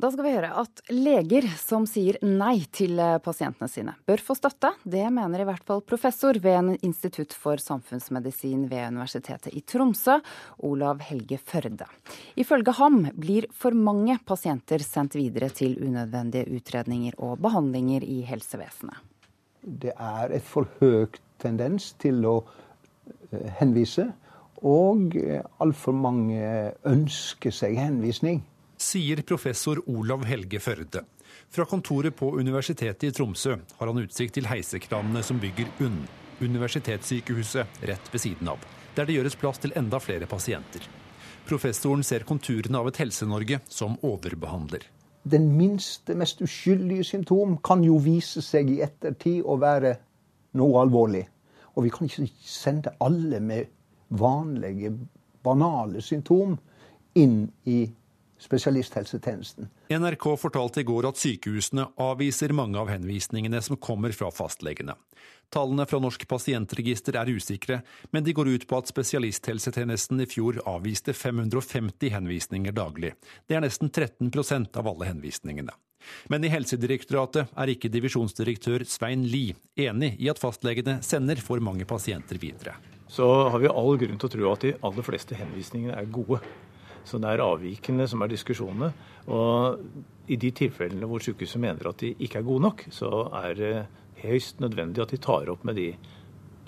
Da skal vi høre at leger som sier nei til eh, pasientene sine, bør få støtte. Det mener i hvert fall professor ved en institutt for samfunnsmedisin ved Universitetet i Tromsø, Olav Helge Førde. Ifølge ham blir for mange pasienter sendt videre til unødvendige utredninger og behandlinger i helsevesenet. Det er et for høyt tendens til å eh, henvise, og eh, altfor mange ønsker seg henvisning sier professor Olav Helge Førde. Fra kontoret på Universitetet i Tromsø har han utsikt til heisekranene som bygger UNN, universitetssykehuset rett ved siden av, der det gjøres plass til enda flere pasienter. Professoren ser konturene av et Helse-Norge som overbehandler. Den minste, mest uskyldige symptom kan jo vise seg i ettertid å være noe alvorlig. Og vi kan ikke sende alle med vanlige, banale symptom inn i spesialisthelsetjenesten. NRK fortalte i går at sykehusene avviser mange av henvisningene som kommer fra fastlegene. Tallene fra Norsk pasientregister er usikre, men de går ut på at spesialisthelsetjenesten i fjor avviste 550 henvisninger daglig. Det er nesten 13% av alle henvisningene. Men i Helsedirektoratet er ikke divisjonsdirektør Svein Lie enig i at fastlegene sender for mange pasienter videre. Så har vi all grunn til å tro at de aller fleste henvisningene er gode. Så det er avvikene som er diskusjonene. Og i de tilfellene hvor sykehuset mener at de ikke er gode nok, så er det høyst nødvendig at de tar opp med de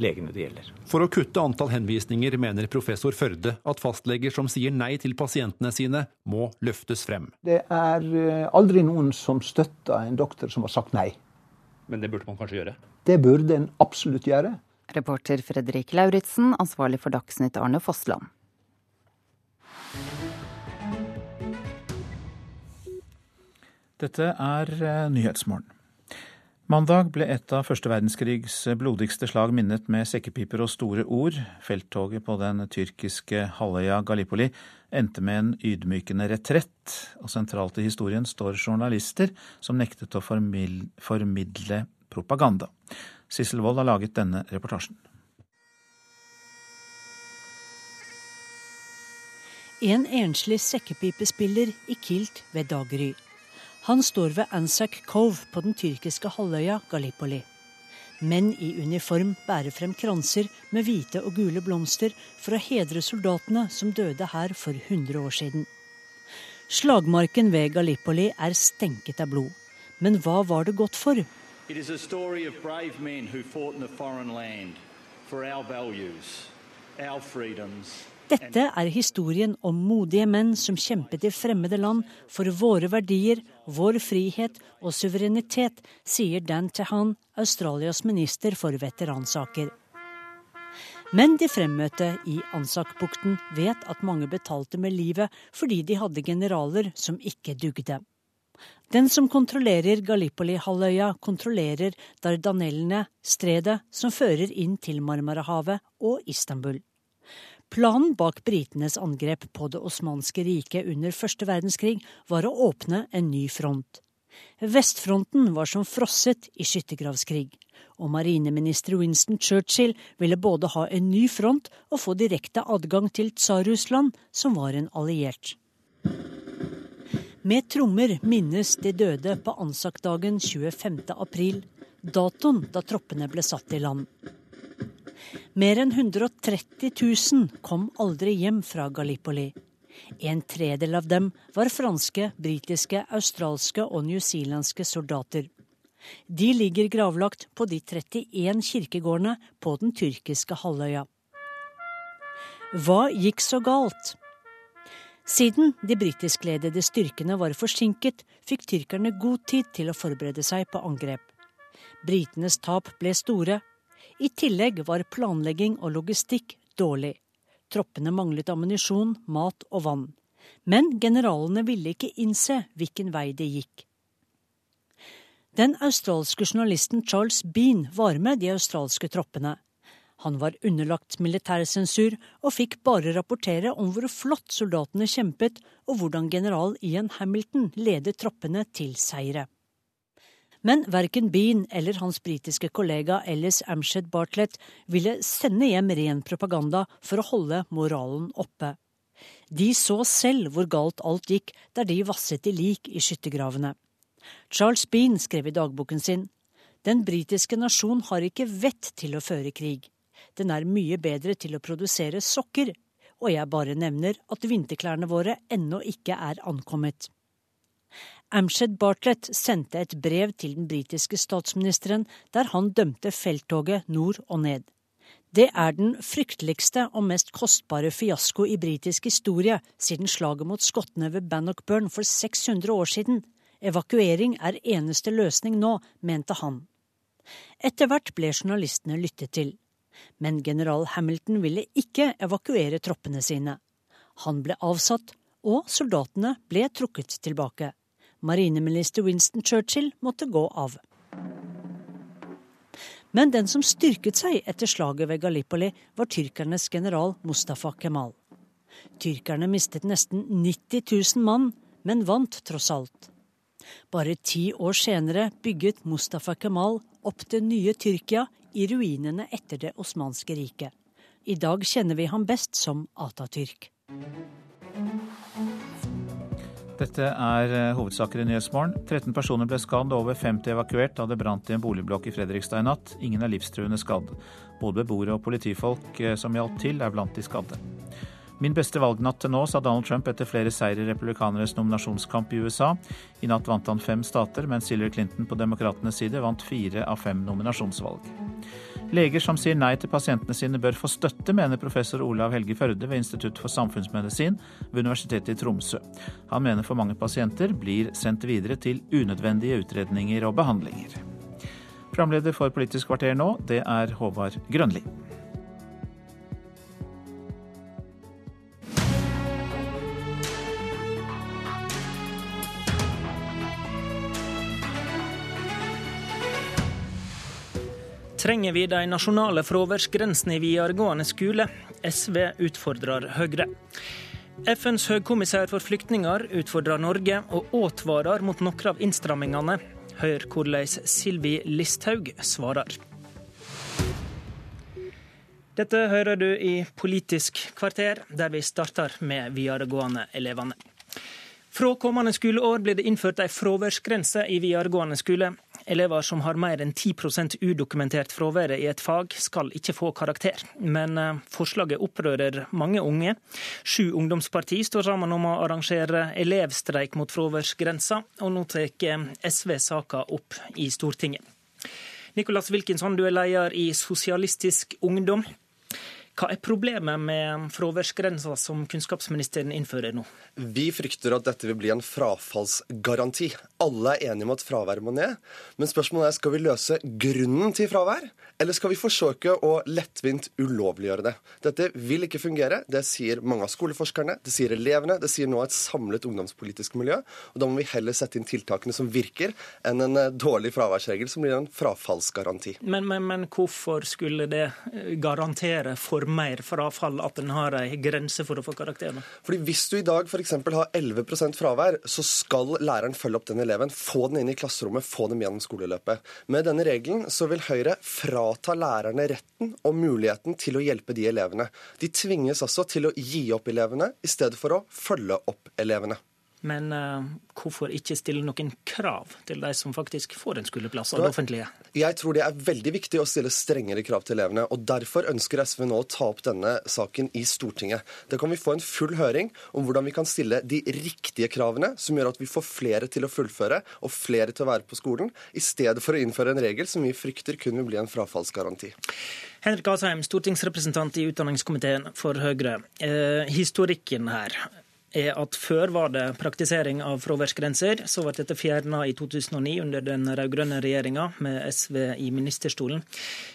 legene det gjelder. For å kutte antall henvisninger mener professor Førde at fastleger som sier nei til pasientene sine, må løftes frem. Det er eh, aldri noen som støtter en doktor som har sagt nei. Men det burde man kanskje gjøre? Det burde en absolutt gjøre. Reporter Fredrik Lauritzen, ansvarlig for Dagsnytt Arne Fossland. Dette er eh, Nyhetsmorgen. Mandag ble et av første verdenskrigs blodigste slag minnet med sekkepiper og store ord. Felttoget på den tyrkiske halvøya Gallipoli endte med en ydmykende retrett, og sentralt i historien står journalister som nektet å formidle propaganda. Sissel Wold har laget denne reportasjen. En enslig sekkepipespiller i kilt ved daggry. Han står ved Anzac Cove på den tyrkiske halvøya Gallipoli. Menn i uniform bærer frem kranser med hvite og gule blomster for å hedre soldatene som døde her for 100 år siden. Slagmarken ved Gallipoli er stenket av blod. Men hva var det godt for? It is a story of brave men who fought in a foreign land for our values, our freedoms, dette er historien om modige menn som kjempet i fremmede land for våre verdier, vår frihet og suverenitet, sier Dan Tehan, Australias minister for veteransaker. Men de fremmøtte i Ansak-bukten vet at mange betalte med livet fordi de hadde generaler som ikke dugde. Den som kontrollerer Gallipoli-halvøya, kontrollerer Dardanellene, stredet som fører inn til Marmarahavet og Istanbul. Planen bak britenes angrep på det osmanske riket under første verdenskrig var å åpne en ny front. Vestfronten var som frosset i skyttergravskrig, og marineminister Winston Churchill ville både ha en ny front og få direkte adgang til Tsar-Russland, som var en alliert. Med trommer minnes de døde på Ansak-dagen 25. april, datoen da troppene ble satt i land. Mer enn 130 000 kom aldri hjem fra Gallipoli. En tredel av dem var franske, britiske, australske og newzealandske soldater. De ligger gravlagt på de 31 kirkegårdene på den tyrkiske halvøya. Hva gikk så galt? Siden de britiskledede styrkene var forsinket, fikk tyrkerne god tid til å forberede seg på angrep. Britenes tap ble store. I tillegg var planlegging og logistikk dårlig. Troppene manglet ammunisjon, mat og vann. Men generalene ville ikke innse hvilken vei det gikk. Den australske journalisten Charles Bean var med de australske troppene. Han var underlagt militærsensur og fikk bare rapportere om hvor flott soldatene kjempet, og hvordan general Ian Hamilton ledet troppene til seire. Men verken Bean eller hans britiske kollega Ellis Amshed Bartlett ville sende hjem ren propaganda for å holde moralen oppe. De så selv hvor galt alt gikk der de vasset i lik i skyttergravene. Charles Bean skrev i dagboken sin den britiske nasjon har ikke vett til å føre krig. Den er mye bedre til å produsere sokker, og jeg bare nevner at vinterklærne våre ennå ikke er ankommet. Amshed Bartlett sendte et brev til den britiske statsministeren der han dømte felttoget nord og ned. Det er den frykteligste og mest kostbare fiasko i britisk historie siden slaget mot skottene ved Bannockburn for 600 år siden. Evakuering er eneste løsning nå, mente han. Etter hvert ble journalistene lyttet til. Men general Hamilton ville ikke evakuere troppene sine. Han ble avsatt, og soldatene ble trukket tilbake. Marineminister Winston Churchill måtte gå av. Men den som styrket seg etter slaget ved Gallipoli, var tyrkernes general Mustafa Kemal. Tyrkerne mistet nesten 90 000 mann, men vant tross alt. Bare ti år senere bygget Mustafa Kemal opp det nye Tyrkia i ruinene etter det osmanske riket. I dag kjenner vi ham best som Atatürk. Dette er eh, hovedsaker i Nyhetsmorgen. 13 personer ble skadd og over 50 evakuert da det brant i en boligblokk i Fredrikstad i natt. Ingen er livstruende skadd. Både beboere og politifolk eh, som hjalp til, er blant de skadde. Min beste valgnatt til nå, sa Donald Trump etter flere seire i republikanernes nominasjonskamp i USA. I natt vant han fem stater, mens Hillary Clinton på demokratenes side vant fire av fem nominasjonsvalg. Leger som sier nei til pasientene sine bør få støtte, mener professor Olav Helge Førde ved Institutt for samfunnsmedisin ved Universitetet i Tromsø. Han mener for mange pasienter blir sendt videre til unødvendige utredninger og behandlinger. Programleder for Politisk kvarter nå, det er Håvard Grønli. Trenger vi de nasjonale fraværsgrensene i videregående skole? SV utfordrer Høyre. FNs høykommissær for flyktninger utfordrer Norge og advarer mot noen av innstrammingene. Hør hvordan Sylvi Listhaug svarer. Dette hører du i Politisk kvarter, der vi starter med videregående elevene. Fra kommende skoleår blir det innført ei fraværsgrense i videregående skole. Elever som har mer enn 10% udokumentert fravær i et fag, skal ikke få karakter. Men eh, forslaget opprører mange unge. Sju ungdomsparti står sammen om å arrangere elevstreik mot fraværsgrensa, og nå tar eh, SV saka opp i Stortinget. Nicolas Wilkinson, du er leder i Sosialistisk Ungdom. Hva er problemet med fraværsgrensa som kunnskapsministeren innfører nå? Vi frykter at dette vil bli en frafallsgaranti. Alle er enige om at fravær må ned, men spørsmålet er skal vi løse grunnen til fravær, eller skal vi forsøke å lettvint ulovliggjøre det? Dette vil ikke fungere. Det sier mange av skoleforskerne, det sier elevene, det sier nå et samlet ungdomspolitisk miljø. og Da må vi heller sette inn tiltakene som virker, enn en eh, dårlig fraværsregel som blir en frafallsgaranti. Men, men, men hvorfor skulle det eh, garantere for mer frafall at en har en grense for å få karakterene? Fordi Hvis du i dag f.eks. har 11% fravær, så skal læreren følge opp den eleven, få den inn i klasserommet, få dem gjennom skoleløpet. Med denne regelen så vil Høyre frata lærerne retten og muligheten til å hjelpe de elevene. De tvinges altså til å gi opp elevene i stedet for å følge opp elevene. Men uh, hvorfor ikke stille noen krav til de som faktisk får en skoleplass av det offentlige? Jeg tror det er veldig viktig å stille strengere krav til elevene. og Derfor ønsker SV nå å ta opp denne saken i Stortinget. Da kan vi få en full høring om hvordan vi kan stille de riktige kravene, som gjør at vi får flere til å fullføre og flere til å være på skolen, i stedet for å innføre en regel som vi frykter kun vil bli en frafallsgaranti. Henrik Asheim, stortingsrepresentant i utdanningskomiteen for Høyre. Eh, historikken her. Er at før var det praktisering av fraværsgrenser. Så ble dette fjerna i 2009 under den rød-grønne regjeringa med SV i ministerstolen.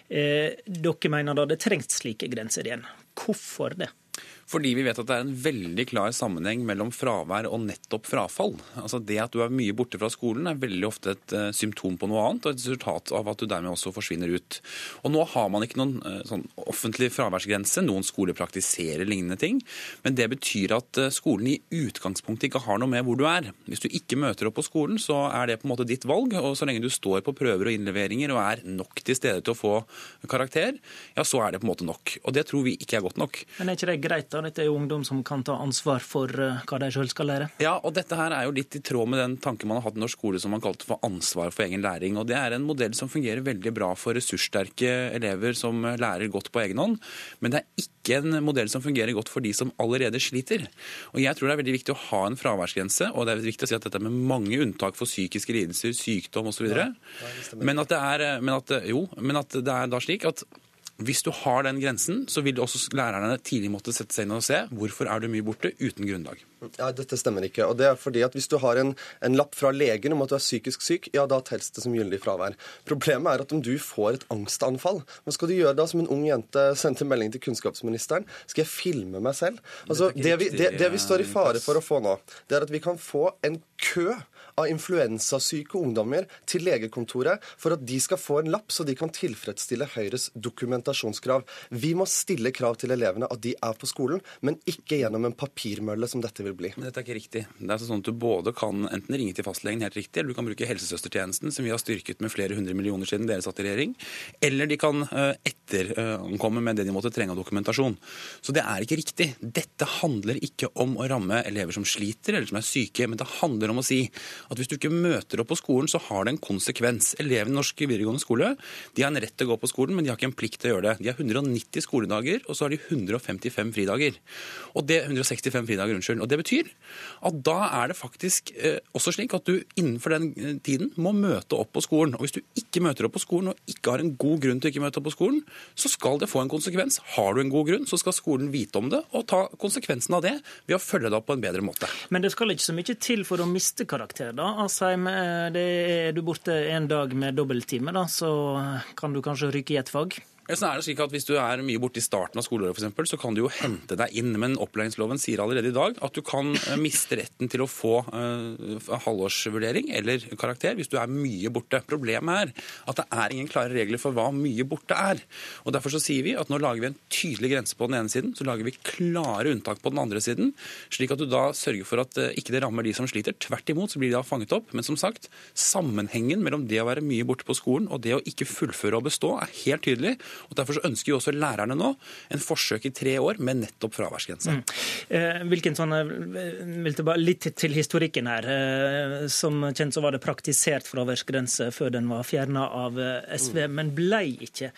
Eh, dere mener da det trengs slike grenser igjen. Hvorfor det? Fordi vi vet at det er en veldig klar sammenheng mellom fravær og nettopp frafall. Altså Det at du er mye borte fra skolen er veldig ofte et uh, symptom på noe annet, og et resultat av at du dermed også forsvinner ut. Og Nå har man ikke noen uh, sånn offentlig fraværsgrense. Noen skoler praktiserer lignende ting. Men det betyr at uh, skolen i utgangspunktet ikke har noe med hvor du er. Hvis du ikke møter opp på skolen, så er det på en måte ditt valg. Og så lenge du står på prøver og innleveringer og er nok til stede til å få karakter, ja, så er det på en måte nok. Og det tror vi ikke er godt nok. Men er ikke det greit, da? Dette er jo ungdom som kan ta ansvar for eh, hva de sjøl skal lære. Ja, og dette her er jo litt i tråd med den tanken man har hatt i norsk skole som man kalte for ansvar for egen læring. Og det er en modell som fungerer veldig bra for ressurssterke elever som lærer godt på egen hånd. Men det er ikke en modell som fungerer godt for de som allerede sliter. Og jeg tror det er veldig viktig å ha en fraværsgrense, og det er viktig å si at dette er med mange unntak for psykiske lidelser, sykdom osv. Ja, men at det er men at, jo, men at det er da slik at hvis du har den grensen, så vil også lærerne tidlig måtte sette seg inn og se hvorfor er du mye borte uten grunnlag. Ja, Dette stemmer ikke. og det er fordi at Hvis du har en, en lapp fra legen om at du er psykisk syk, ja, da telles det som gyldig fravær. Problemet er at om du får et angstanfall, hva skal du gjøre da? Som en ung jente sendte melding til kunnskapsministeren. Skal jeg filme meg selv? Altså, det, vi, det, det vi står i fare for å få nå, det er at vi kan få en kø av influensasyke ungdommer til legekontoret for at de skal få en lapp så de kan tilfredsstille Høyres dokumentasjonskrav. Vi må stille krav til elevene at de er på skolen, men ikke gjennom en papirmølle som dette vil bli. Men dette er ikke riktig. Det er altså sånn at Du både kan enten ringe til fastlegen helt riktig, eller du kan bruke helsesøstertjenesten, som vi har styrket med flere hundre millioner siden dere satt i regjering. Eller de kan etterkomme etterankomme med det de måtte trenge av dokumentasjon. Så det er ikke riktig. Dette handler ikke om å ramme elever som sliter eller som er syke, men det handler om å si at hvis du ikke møter opp på skolen, så har det en konsekvens. Elevene i norsk videregående skole de har en rett til å gå på skolen, men de har ikke en plikt til å gjøre det. De har 190 skoledager, og så har de 155 fridager. Og det, 165 fridager, unnskyld. Og det betyr at da er det faktisk eh, også slik at du innenfor den eh, tiden må møte opp på skolen. Og hvis du ikke møter opp på skolen og ikke har en god grunn til å ikke møte opp på skolen, så skal det få en konsekvens. Har du en god grunn, så skal skolen vite om det og ta konsekvensen av det ved å følge det opp på en bedre måte. Men det skal ikke så mye til for å miste karakter, da? Asheim, eh, er du borte en dag med dobbelttime, da, så kan du kanskje ryke i et fag? Så er det slik at Hvis du er mye borte i starten av skoleåret, for eksempel, så kan du jo hente deg inn. Men opplæringsloven sier allerede i dag at du kan eh, miste retten til å få uh, halvårsvurdering eller karakter hvis du er mye borte. Problemet er at det er ingen klare regler for hva mye borte er. Og Derfor så sier vi at nå lager vi en tydelig grense på den ene siden, så lager vi klare unntak på den andre siden, slik at du da sørger for at uh, ikke det rammer de som sliter. Tvert imot så blir de da fanget opp. Men som sagt, sammenhengen mellom det å være mye borte på skolen og det å ikke fullføre og bestå er helt tydelig. Og Derfor så ønsker jo også lærerne nå en forsøk i tre år med nettopp fraværsgrense. Mm. Eh, hvilken sånne, eh, vil tilbake litt til historikken her. Eh, som kjent så var det praktisert fraværsgrense før den var fjerna av SV, mm. men ble ikke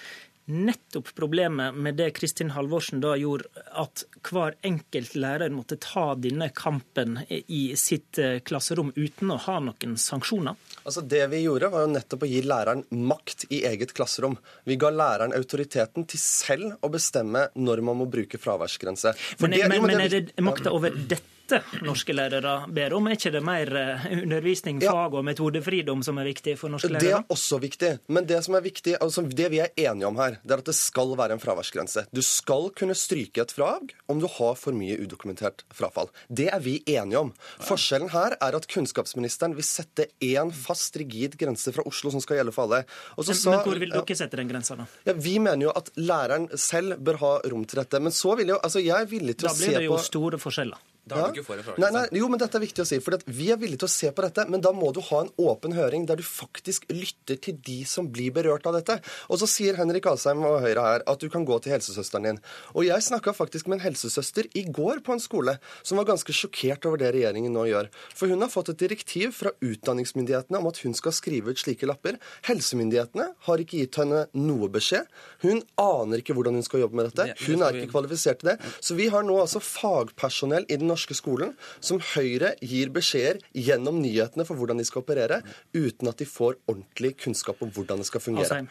nettopp problemet med det Kristin Halvorsen da gjorde, at hver enkelt lærer måtte ta denne kampen i sitt eh, klasserom uten å ha noen sanksjoner? Altså Det vi gjorde, var jo nettopp å gi læreren makt i eget klasserom. Vi ga læreren autoriteten til selv å bestemme når man må bruke fraværsgrense. Men, det, men, jo, men, men, er det makta over dette? Dette norske lærere ber om? Er ikke det mer eh, undervisning, fag og metodefridom som er viktig for norske lærere? Det er også viktig. Men det som er viktig, altså det vi er enige om her, det er at det skal være en fraværsgrense. Du skal kunne stryke et fag om du har for mye udokumentert frafall. Det er vi enige om. Forskjellen her er at kunnskapsministeren vil sette én fast, rigid grense fra Oslo som skal gjelde for alle. men, sa, men hvor vil dere sette den grensa, da? Ja, vi mener jo at læreren selv bør ha rom til dette. Men så vil jo, altså jeg er villig til å se på Da blir det jo store forskjeller. Da har du ikke for en nei, nei, jo, men dette er viktig å si. For vi er villige til å se på dette, men da må du ha en åpen høring der du faktisk lytter til de som blir berørt av dette. Og så sier Henrik Asheim og Høyre her at du kan gå til helsesøsteren din. Og jeg snakka faktisk med en helsesøster i går på en skole som var ganske sjokkert over det regjeringen nå gjør. For hun har fått et direktiv fra utdanningsmyndighetene om at hun skal skrive ut slike lapper. Helsemyndighetene har ikke gitt henne noe beskjed. Hun aner ikke hvordan hun skal jobbe med dette. Hun er ikke kvalifisert til det. Så vi har nå altså fagpersonell i den norske skolen som Høyre gir beskjeder gjennom nyhetene for hvordan de skal operere, uten at de får ordentlig kunnskap om hvordan det skal fungere.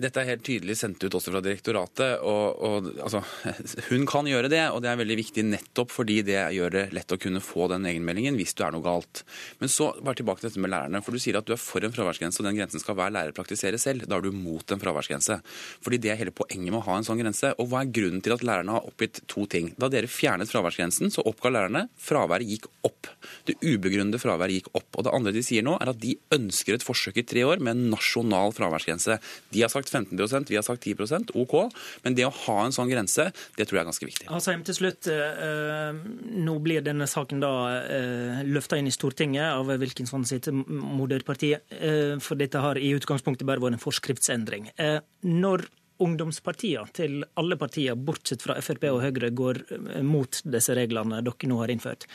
Dette er helt tydelig sendt ut også fra direktoratet. og, og altså, Hun kan gjøre det, og det er veldig viktig nettopp fordi det gjør det lett å kunne få den egenmeldingen hvis du er noe galt. Men så bare tilbake til dette med lærerne. for Du sier at du er for en fraværsgrense, og den grensen skal hver lærer praktisere selv. Da er du mot en fraværsgrense. Fordi Det er hele poenget med å ha en sånn grense. Og Hva er grunnen til at lærerne har oppgitt to ting? Da dere fjernet fraværsgrensen, så oppga lærerne fraværet gikk opp. Det ubegrunnede fraværet gikk opp. Og Det andre de sier nå, er at de ønsker et forsøk i tre år med en nasjonal fraværsgrense. De har sagt 15% vi har sagt 10% OK. Men det å ha en sånn grense, det tror jeg er ganske viktig. Altså, til slutt, eh, Nå blir denne saken da eh, løfta inn i Stortinget av Wilkinson sitt moderparti. Eh, for dette har i utgangspunktet bare vært en forskriftsendring. Eh, når ungdomspartiene til alle partier, bortsett fra Frp og Høyre, går eh, mot disse reglene dere nå har innført,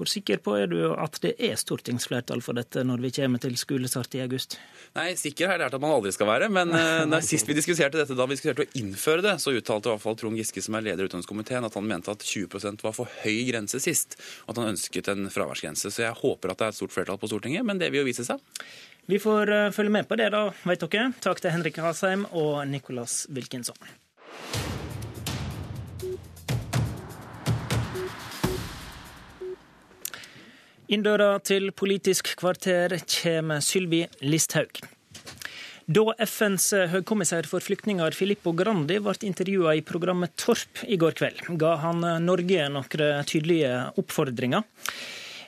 hvor sikker på er du at det er stortingsflertall for dette når vi kommer til skolestart i august? Nei, Sikker har jeg lært at man aldri skal være. Men nei, sist vi diskuterte dette, da vi diskuterte å innføre det, så uttalte i hvert fall Trond Giske, som er leder i utdanningskomiteen, at han mente at 20% var for høy grense sist. Og at han ønsket en fraværsgrense. Så jeg håper at det er et stort flertall på Stortinget, men det vil jo vise seg. Vi får uh, følge med på det, da, vet dere. Takk til Henrik Asheim og Nicolas Wilkinson. Inn døra til Politisk kvarter kommer Sylvi Listhaug. Da FNs høykommissær for flyktninger Filippo Grandi ble intervjua i programmet Torp i går kveld, ga han Norge noen tydelige oppfordringer.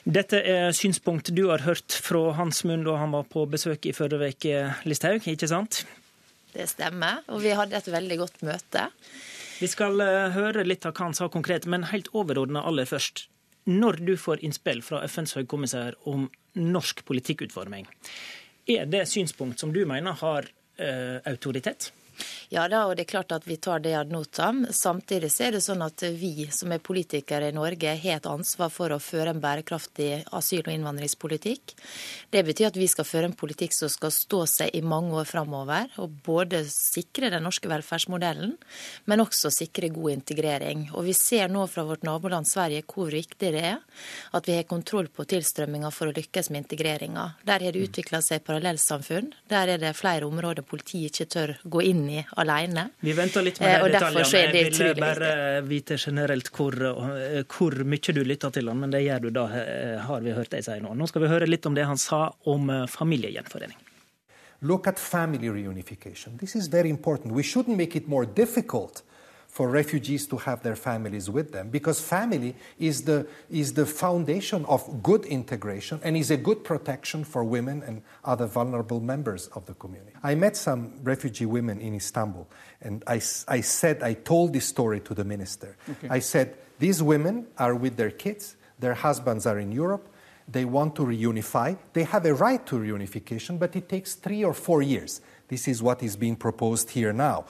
Dette er synspunkt du har hørt fra hans munn da han var på besøk i forrige uke, Listhaug, ikke sant? Det stemmer, og vi hadde et veldig godt møte. Vi skal eh, høre litt av hva han sa konkret, men helt overordna aller først. Når du får innspill fra FNs høykommissær om norsk politikkutforming, er det synspunkt som du mener har eh, autoritet? Ja da, og det er klart at vi tar det ad notam. Samtidig er det sånn at vi som er politikere i Norge har et ansvar for å føre en bærekraftig asyl- og innvandringspolitikk. Det betyr at vi skal føre en politikk som skal stå seg i mange år framover. Og både sikre den norske velferdsmodellen, men også sikre god integrering. Og vi ser nå fra vårt naboland Sverige hvor viktig det er at vi har kontroll på tilstrømminga for å lykkes med integreringa. Der har det utvikla seg parallellsamfunn. Der er det flere områder politiet ikke tør gå inn i alene. Vi venter litt med eh, de detaljene. Jeg vil bare vite generelt hvor, eh, hvor, mye du lytter til han, men det gjør du da, eh, har vi hørt deg si nå. Nå skal vi høre litt om det han sa om familiegjenforening. Look at family reunification. This is very important. We shouldn't make it more difficult for refugees to have their families with them because family is the, is the foundation of good integration and is a good protection for women and other vulnerable members of the community. I met some refugee women in Istanbul and I, I said, I told this story to the minister. Okay. I said, these women are with their kids, their husbands are in Europe, they want to reunify. They have a right to reunification, but it takes three or four years. This is what is being proposed here now.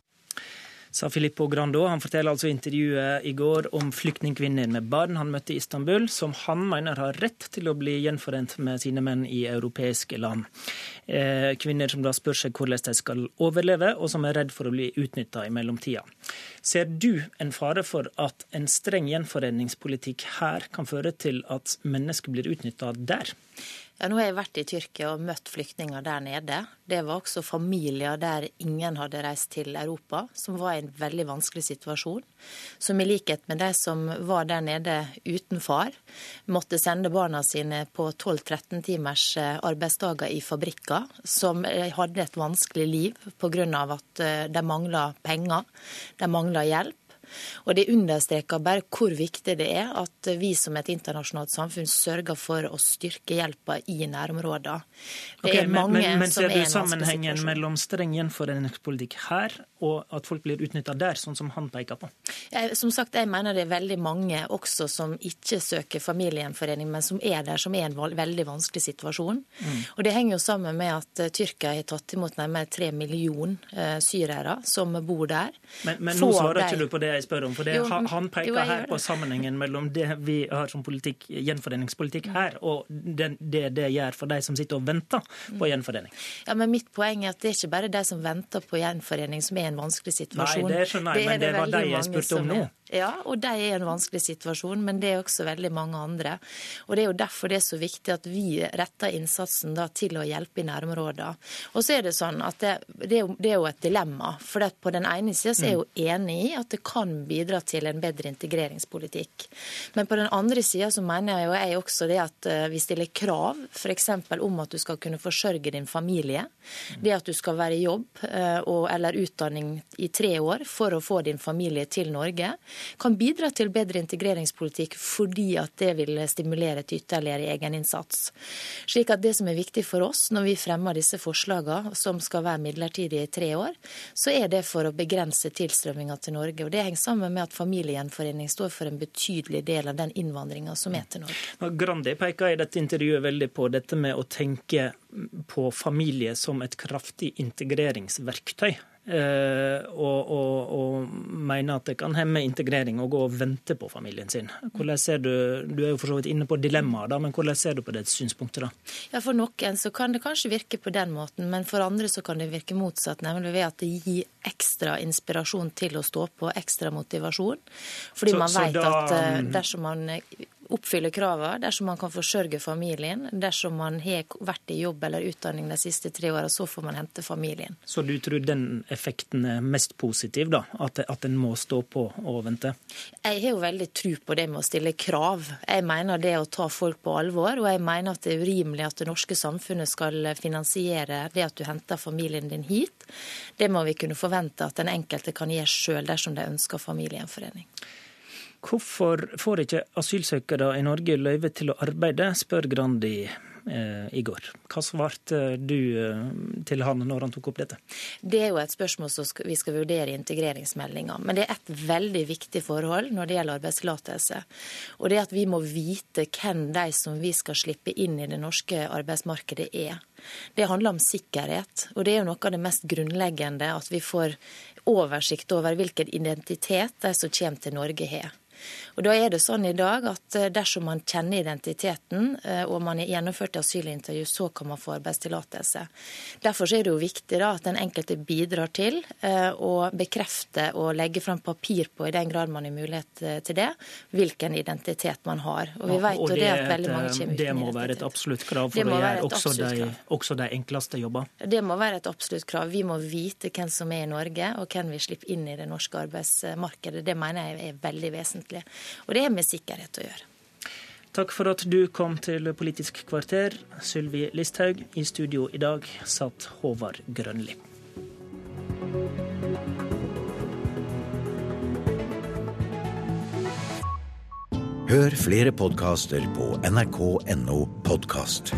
Sa Filippo Grando. Han forteller altså intervjuet i går om flyktningkvinner med barn han møtte i Istanbul, som han mener har rett til å bli gjenforent med sine menn i europeiske land. Eh, kvinner som da spør seg hvordan de skal overleve, og som er redd for å bli utnytta i mellomtida. Ser du en fare for at en streng gjenforeningspolitikk her kan føre til at mennesker blir utnytta der? Ja, nå har jeg vært i Tyrkia og møtt flyktninger der nede. Det var også familier der ingen hadde reist til Europa, som var i en veldig vanskelig situasjon. Som i likhet med de som var der nede uten far, måtte sende barna sine på 12-13 timers eh, arbeidsdager i fabrikker, som eh, hadde et vanskelig liv pga. at eh, de mangla penger, de mangla hjelp. Og det understreker bare hvor viktig det er at vi som et internasjonalt samfunn sørger for å styrke hjelpa i nærområdene. Det okay, men, men, men ser du sammenhengen mellom streng gjenforeningspolitikk her og at folk blir utnytta der, sånn som han peker på? Jeg, som sagt, jeg mener det er veldig mange også som ikke søker familiegjenforening, men som er der, som er en veldig vanskelig situasjon. Mm. Og Det henger jo sammen med at uh, Tyrkia har tatt imot nærmere tre millioner uh, syrere som bor der. Men, men nå svarer de... ikke du på det jeg spør om. for det, jo, Han peker jo, her på sammenhengen mellom det vi har som politikk, gjenforeningspolitikk her, og det, det det gjør for de som sitter og venter på gjenforening. Ja, men Mitt poeng er at det er ikke bare de som venter på gjenforening som er i en vanskelig situasjon. Nei, det skjønner jeg, men det, det var de jeg spurte om nå. Ja, og de er i en vanskelig situasjon, men det er også veldig mange andre. Og Det er jo derfor det er så viktig at vi retter innsatsen da til å hjelpe i nærområdene. Og så er det sånn at det, det, er, jo, det er, jo, et dilemma. For på den ene sida er jeg jo mm. enig i at det kan bidra til en bedre integreringspolitikk. Men på den andre sida så mener jeg jo jeg også det at eh, vi stiller krav f.eks. om at du skal kunne forsørge din familie. Det at du skal være i jobb eh, og, eller utdanning i tre år for å få din familie til Norge, kan bidra til bedre integreringspolitikk fordi at det vil stimulere til ytterligere egeninnsats. Slik at det som er viktig for oss når vi fremmer disse forslagene, som skal være midlertidige i tre år, så er det for å begrense tilstrømminga til Norge. Og Det henger sammen med at familiegjenforening står for en betydelig del av den innvandringa som er til Norge. Grandi peker i dette intervjuet veldig på dette med å tenke på familie som et kraftig integreringsverktøy. Eh, og, og, og, mener at det kan hemme integrering å gå og vente på familien sin. Hvordan ser Du du er jo for så vidt inne på dilemmaet, men hvordan ser du på det synspunktet? da? Ja, For noen så kan det kanskje virke på den måten, men for andre så kan det virke motsatt. Nemlig ved at det gir ekstra inspirasjon til å stå på, ekstra motivasjon. Fordi så, man vet da, at eh, dersom man oppfylle kravene dersom man kan forsørge familien. Dersom man har vært i jobb eller utdanning de siste tre åra, så får man hente familien. Så du tror den effekten er mest positiv, da? At, at en må stå på og vente? Jeg har jo veldig tro på det med å stille krav. Jeg mener det å ta folk på alvor, og jeg mener at det er urimelig at det norske samfunnet skal finansiere det at du henter familien din hit. Det må vi kunne forvente at den enkelte kan gjøre sjøl dersom de ønsker familiegjenforening. Hvorfor får ikke asylsøkere i Norge løyve til å arbeide, spør Grandi eh, i går. Hva svarte du eh, til han når han tok opp dette? Det er jo et spørsmål som vi skal vurdere i integreringsmeldinga. Men det er et veldig viktig forhold når det gjelder arbeidstillatelse. Og det er at vi må vite hvem de som vi skal slippe inn i det norske arbeidsmarkedet er. Det handler om sikkerhet, og det er jo noe av det mest grunnleggende at vi får oversikt over hvilken identitet de som kommer til Norge har. Og da er det sånn i dag at eh, dersom man kjenner identiteten eh, og man er gjennomført asylintervju, så kan man få arbeidstillatelse. Derfor er det jo viktig da at den enkelte bidrar til eh, å bekrefte og legge fram papir på, i den grad man har mulighet til det, hvilken identitet man har. Og vi vet jo det at veldig mange kommer uten Det må være et absolutt krav for å gjøre også de, også de enkleste jobber? Det må være et absolutt krav. Vi må vite hvem som er i Norge, og hvem vi slipper inn i det norske arbeidsmarkedet. Det mener jeg er veldig vesentlig. Og det har med sikkerhet å gjøre. Takk for at du kom til Politisk kvarter. Sylvi Listhaug. I studio i dag satt Håvard Grønli. Hør flere podkaster på nrk.no podkast.